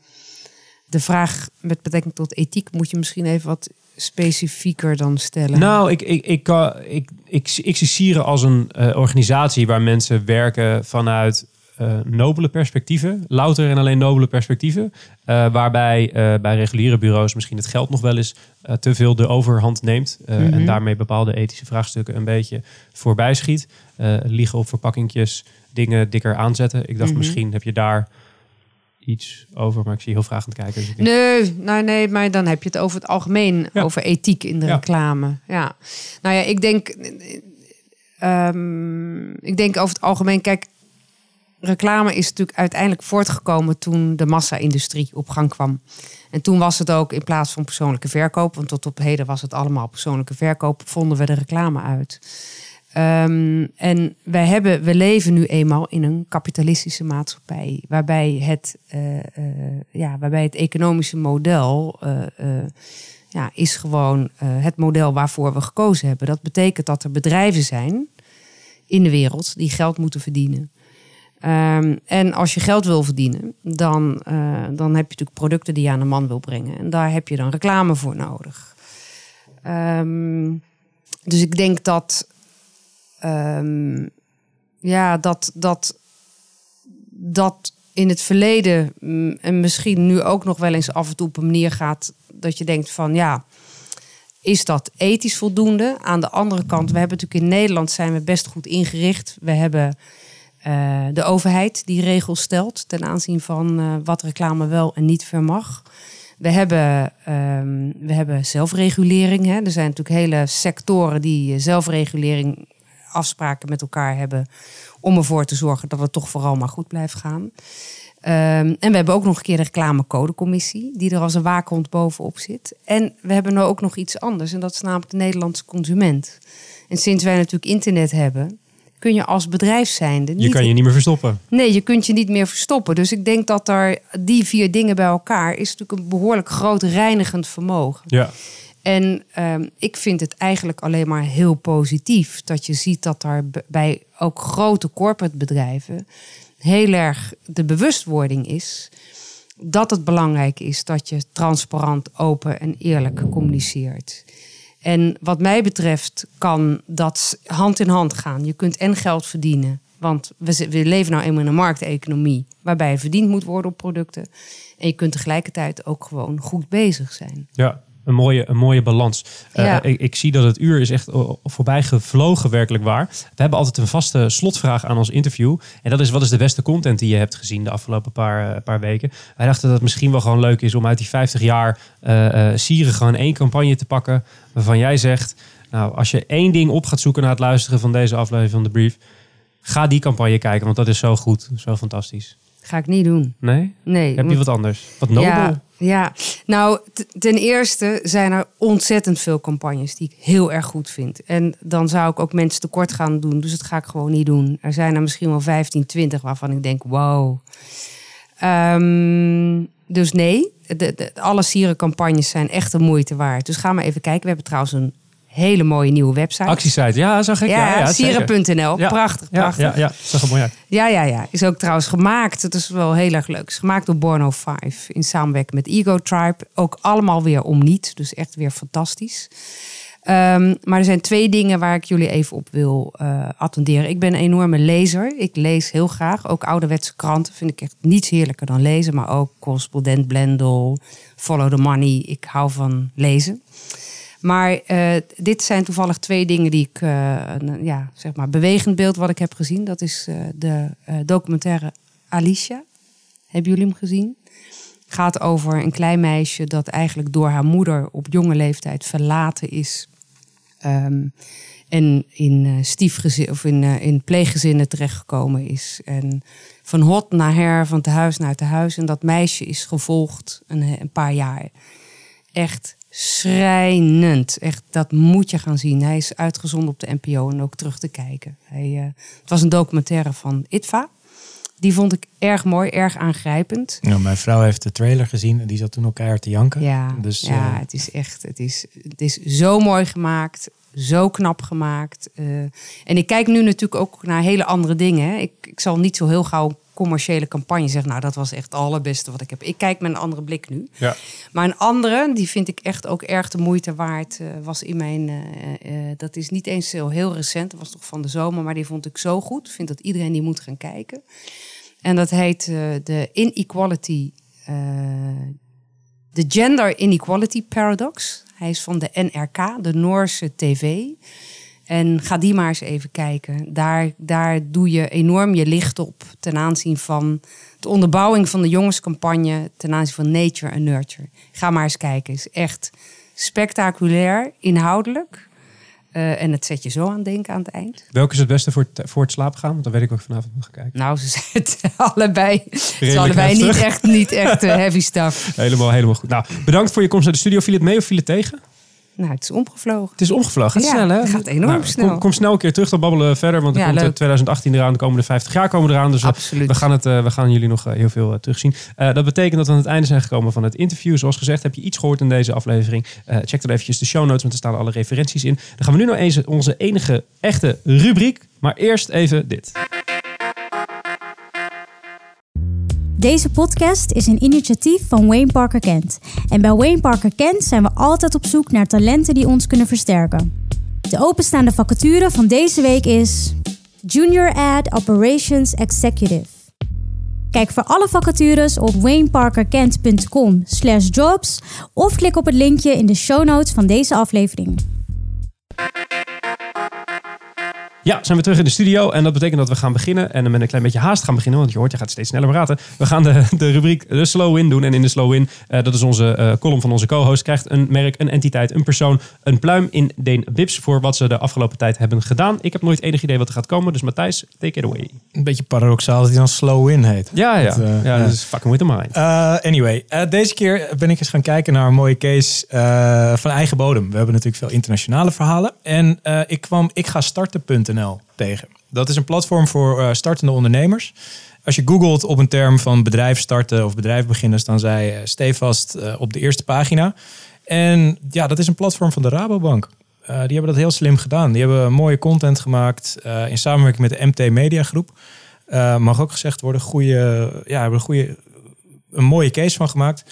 de vraag met betrekking tot ethiek moet je misschien even wat specifieker dan stellen? Nou, ik, ik, ik, ik, ik, ik, zie Sieren als een uh, organisatie waar mensen werken vanuit uh, nobele perspectieven. Louter en alleen nobele perspectieven. Uh, waarbij bij reguliere bureaus misschien het geld nog wel eens te veel de overhand neemt. Mm -hmm. En daarmee bepaalde ethische vraagstukken een beetje voorbij schiet. liegen op verpakkingjes, dingen dikker aanzetten. Ik dacht mm -hmm. misschien heb je daar iets over, maar ik zie heel vragend kijken. Dus denk... Nee, nou nee, maar dan heb je het over het algemeen, ja. over ethiek in de ja. reclame. Ja, nou ja, ik denk, um, ik denk over het algemeen, kijk, reclame is natuurlijk uiteindelijk voortgekomen toen de massa-industrie op gang kwam. En toen was het ook in plaats van persoonlijke verkoop, want tot op heden was het allemaal persoonlijke verkoop, vonden we de reclame uit. Um, en wij hebben, we leven nu eenmaal in een kapitalistische maatschappij, waarbij het, uh, uh, ja, waarbij het economische model uh, ja, is gewoon het model waarvoor we gekozen hebben. Dat betekent dat er bedrijven zijn in de wereld die geld moeten verdienen. Um, en als je geld wil verdienen, dan, dan heb je natuurlijk producten die je aan de man wil brengen. En daar heb je dan reclame voor nodig. Um, dus ik denk dat Um, ja, dat, dat, dat in het verleden mm, en misschien nu ook nog wel eens af en toe op een manier gaat dat je denkt van ja, is dat ethisch voldoende? Aan de andere kant, we hebben natuurlijk in Nederland zijn we best goed ingericht. We hebben uh, de overheid die regels stelt ten aanzien van uh, wat reclame wel en niet vermag. We hebben, um, we hebben zelfregulering. Hè. Er zijn natuurlijk hele sectoren die zelfregulering afspraken met elkaar hebben om ervoor te zorgen dat het toch vooral maar goed blijft gaan. Um, en we hebben ook nog een keer de reclamecodecommissie, die er als een waakhond bovenop zit. En we hebben nou ook nog iets anders, en dat is namelijk de Nederlandse consument. En sinds wij natuurlijk internet hebben, kun je als bedrijf zijnde... Je kan je niet meer verstoppen. Nee, je kunt je niet meer verstoppen. Dus ik denk dat daar die vier dingen bij elkaar... is natuurlijk een behoorlijk groot reinigend vermogen. Ja. En um, ik vind het eigenlijk alleen maar heel positief dat je ziet dat er bij ook grote corporate bedrijven heel erg de bewustwording is dat het belangrijk is dat je transparant, open en eerlijk communiceert. En wat mij betreft kan dat hand in hand gaan. Je kunt en geld verdienen, want we, we leven nou eenmaal in een markteconomie waarbij verdiend moet worden op producten. En je kunt tegelijkertijd ook gewoon goed bezig zijn. Ja, een mooie, een mooie balans. Ja. Uh, ik, ik, zie dat het uur is echt voorbij gevlogen, werkelijk waar. We hebben altijd een vaste slotvraag aan ons interview. En dat is, wat is de beste content die je hebt gezien de afgelopen paar, uh, paar weken? Wij dachten dat het misschien wel gewoon leuk is om uit die 50 jaar uh, Sieren gewoon één campagne te pakken. Waarvan jij zegt, nou, als je één ding op gaat zoeken na het luisteren van deze aflevering van de Brief. Ga die campagne kijken, want dat is zo goed, zo fantastisch. Ga ik niet doen. Nee? Nee. Heb je wat anders? Wat nobel? Ja, ja. nou ten eerste zijn er ontzettend veel campagnes die ik heel erg goed vind. En dan zou ik ook mensen tekort gaan doen, dus dat ga ik gewoon niet doen. Er zijn er misschien wel 15, 20 waarvan ik denk, wow. Um, dus nee, de, de, alle sierencampagnes zijn echt de moeite waard. Dus ga maar even kijken. We hebben trouwens een hele mooie nieuwe website. Actiesite, ja, zag ik. Ja, ja, ja sieren.nl. Ja, prachtig, prachtig. Ja, ja, ja, zag er mooi uit. Ja, ja, ja. Is ook trouwens gemaakt. Het is wel heel erg leuk. Is gemaakt door Borno 5 in samenwerking met Ego Tribe. Ook allemaal weer om niet. Dus echt weer fantastisch. Um, maar er zijn twee dingen waar ik jullie even op wil uh, attenderen. Ik ben een enorme lezer. Ik lees heel graag. Ook ouderwetse kranten vind ik echt niets heerlijker dan lezen. Maar ook correspondent Blendel, Follow the Money. Ik hou van lezen. Maar eh, dit zijn toevallig twee dingen die ik, eh, ja, zeg maar, bewegend beeld wat ik heb gezien. Dat is eh, de documentaire Alicia. Hebben jullie hem gezien? Gaat over een klein meisje dat eigenlijk door haar moeder op jonge leeftijd verlaten is. Ehm, en in, stiefgezin, of in, in pleeggezinnen terechtgekomen is. En van hot naar her, van te huis naar te huis. En dat meisje is gevolgd een, een paar jaar. Echt schrijnend. Echt, dat moet je gaan zien. Hij is uitgezonden op de NPO en ook terug te kijken. Hij, eh, het was een documentaire van ITVA. Die vond ik erg mooi, erg aangrijpend. Mijn vrouw heeft de trailer gezien en die zat toen ook keihard te janken. Ja, Dus, ja eh, het is echt, het is, het is zo mooi gemaakt, zo knap gemaakt. eh, en ik kijk nu natuurlijk ook naar hele andere dingen. Hè. Ik, ik zal niet zo heel gauw commerciële campagne zeggen, nou dat was echt het allerbeste wat ik heb. Ik kijk met een andere blik nu. Ja. Maar een andere, die vind ik echt ook erg de moeite waard, eh, was in mijn, eh, eh, dat is niet eens heel, heel recent, dat was toch van de zomer, maar die vond ik zo goed. Vind dat iedereen die moet gaan kijken. En dat heet de Inequality, de Gender Inequality Paradox. Hij is van de NRK, de Noorse tv. En ga die maar eens even kijken. Daar, daar doe je enorm je licht op ten aanzien van de onderbouwing van de jongenscampagne ten aanzien van nature en nurture. Ga maar eens kijken. is echt spectaculair, inhoudelijk. Eh, en het zet je zo aan denken aan het eind. Welke is het beste voor het, voor het slapen gaan? Want dan weet ik ook vanavond nog gaan kijken. Nou, ze <laughs> zitten allebei, ze allebei niet echt, niet echt eh, heavy stuff. <laughs> Helemaal, helemaal goed. Nou, bedankt voor je komst naar de studio. Viel het mee of viel het tegen? Nou, het is omgevlogen. Het is omgevlogen. Ja, snel, hè? het gaat enorm Nou, snel. Kom, kom snel een keer terug, dan babbelen we verder. Want er Ja, komt eh, leuk. 2018 eraan, de komende 50 jaar komen eraan. Dus we- Absoluut. we gaan, het, eh, we gaan jullie nog eh, heel veel eh, terugzien. Eh, dat betekent dat we aan het einde zijn gekomen van het interview. Zoals gezegd, heb je iets gehoord in deze aflevering? Eh, check dan eventjes de show notes, want er staan alle referenties in. Dan gaan we nu nog eens onze enige echte rubriek. Maar eerst even dit. Deze podcast is een initiatief van Wayne Parker Kent. En bij Wayne Parker Kent zijn we altijd op zoek naar talenten die ons kunnen versterken. De openstaande vacature van deze week is Junior Ad Operations Executive. Kijk voor alle vacatures op wayneparkerkent.com slash jobs of klik op het linkje in de show notes van deze aflevering. Ja, zijn we terug in de studio. En dat betekent dat we gaan beginnen. En met een klein beetje haast gaan beginnen. Want je hoort, je gaat steeds sneller praten. We gaan de, de rubriek de slow win doen. En in de slow win, eh, dat is onze eh, column van onze co-host, krijgt een merk, een entiteit, een persoon, een pluim in den bips voor wat ze de afgelopen tijd hebben gedaan. Ik heb nooit enig idee wat er gaat komen. Dus Matthijs, take it away. Een beetje paradoxaal dat hij dan slow in heet. Ja, ja. Dat, eh, ja, dat is fucking with the mind. Anyway, deze keer ben ik eens gaan kijken naar een mooie case van eigen bodem. We hebben natuurlijk veel internationale verhalen. En ik kwam ik ga starten.nl tegen. Dat is een platform voor eh, startende ondernemers. Als je googelt op een term van bedrijf starten of bedrijf beginnen, staan zij eh, stevast eh, op de eerste pagina. En ja, dat is een platform van de Rabobank. Die hebben dat heel slim gedaan. Die hebben mooie content gemaakt in samenwerking met de MT Media Groep. Mag ook gezegd worden, goede, ja, hebben een goede een mooie case van gemaakt.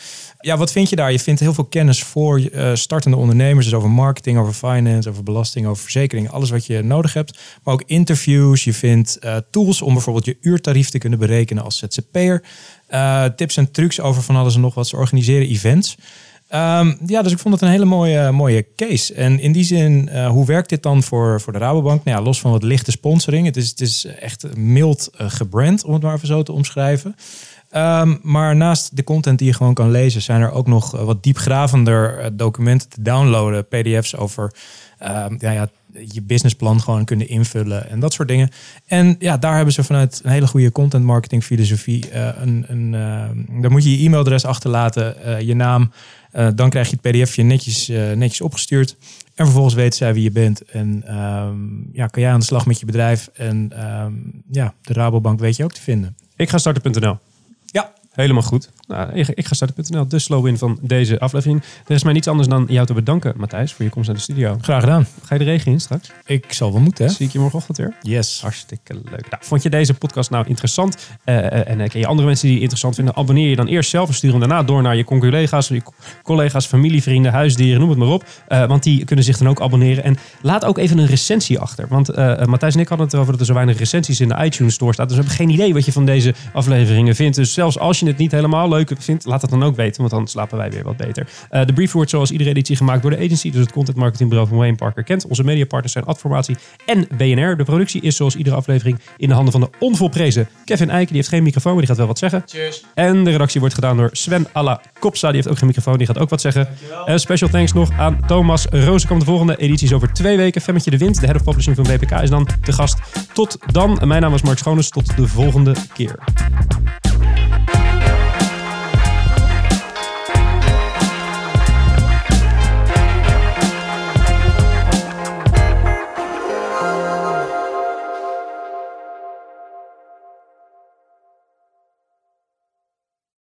Ja, wat vind je daar? Je vindt heel veel kennis voor eh, startende ondernemers. Dus over marketing, over finance, over belasting, over verzekering. Alles wat je nodig hebt. Maar ook interviews. Je vindt eh, tools om bijvoorbeeld je uurtarief te kunnen berekenen als ZZP'er. Eh tips en trucs over van alles en nog wat. Ze organiseren events. Ehm, ja, dus ik vond het een hele mooie, mooie case. En in die zin, hoe werkt dit dan voor, voor de Rabobank? Nou ja, los van wat lichte sponsoring. Het is, het is echt mild gebrand, om het maar even zo te omschrijven. Ehm, maar naast de content die je gewoon kan lezen, zijn er ook nog eh, wat diepgravender eh, documenten te downloaden. PDF's over ehm, ja, ja, je businessplan gewoon kunnen invullen en dat soort dingen. En ja, daar hebben ze vanuit een hele goede content marketing filosofie eh, een, een ehm, daar moet je je e-mailadres achterlaten, eh, je naam. Dan krijg je het pdfje netjes, netjes opgestuurd. En vervolgens weten zij wie je bent. En ja, kan jij aan de slag met je bedrijf. En ja, de Rabobank weet je ook te vinden. Ik ga starten.nl. Helemaal goed. Nou, ik, ik ga starten.nl. De slow win van deze aflevering. Er is mij niets anders dan jou te bedanken, Matthijs, voor je komst naar de studio. graag gedaan. Ga je de regen in straks? Ik zal wel moeten, hè? Zie ik je morgenochtend weer? Yes. Hartstikke leuk. Nou, vond je deze podcast nou interessant? Eh, en eh, ken je andere mensen die het interessant vinden? Abonneer je dan eerst zelf en stuur hem daarna door naar je collega's, je co- collega's, familie, vrienden, huisdieren, noem het maar op. Want die kunnen zich dan ook abonneren. En laat ook even een recensie achter. Want Matthijs en ik hadden het erover dat er zo weinig recensies in de iTunes Store staat. Dus we hebben geen idee wat je van deze afleveringen vindt. Dus zelfs als je je het niet helemaal leuk vindt, laat het dan ook weten, want dan slapen wij weer wat beter. Eh, de brief wordt zoals iedere editie gemaakt door de agency, dus het content marketingbureau van Wayne Parker Kent. Onze mediapartners zijn Adformatie en BNR. De productie is zoals iedere aflevering in de handen van de onvolprezen Kevin Eiken. Die heeft geen microfoon, maar die gaat wel wat zeggen. Cheers. En de redactie wordt gedaan door Sven Alla Kopsa. Die heeft ook geen microfoon, die gaat ook wat zeggen. En special thanks nog aan Thomas Rozenkamp. De volgende editie is over twee weken. Femmetje de Wind, de head of publishing van WPK, is dan te gast. Tot dan. Mijn naam is Mark Schoones. Tot de volgende keer.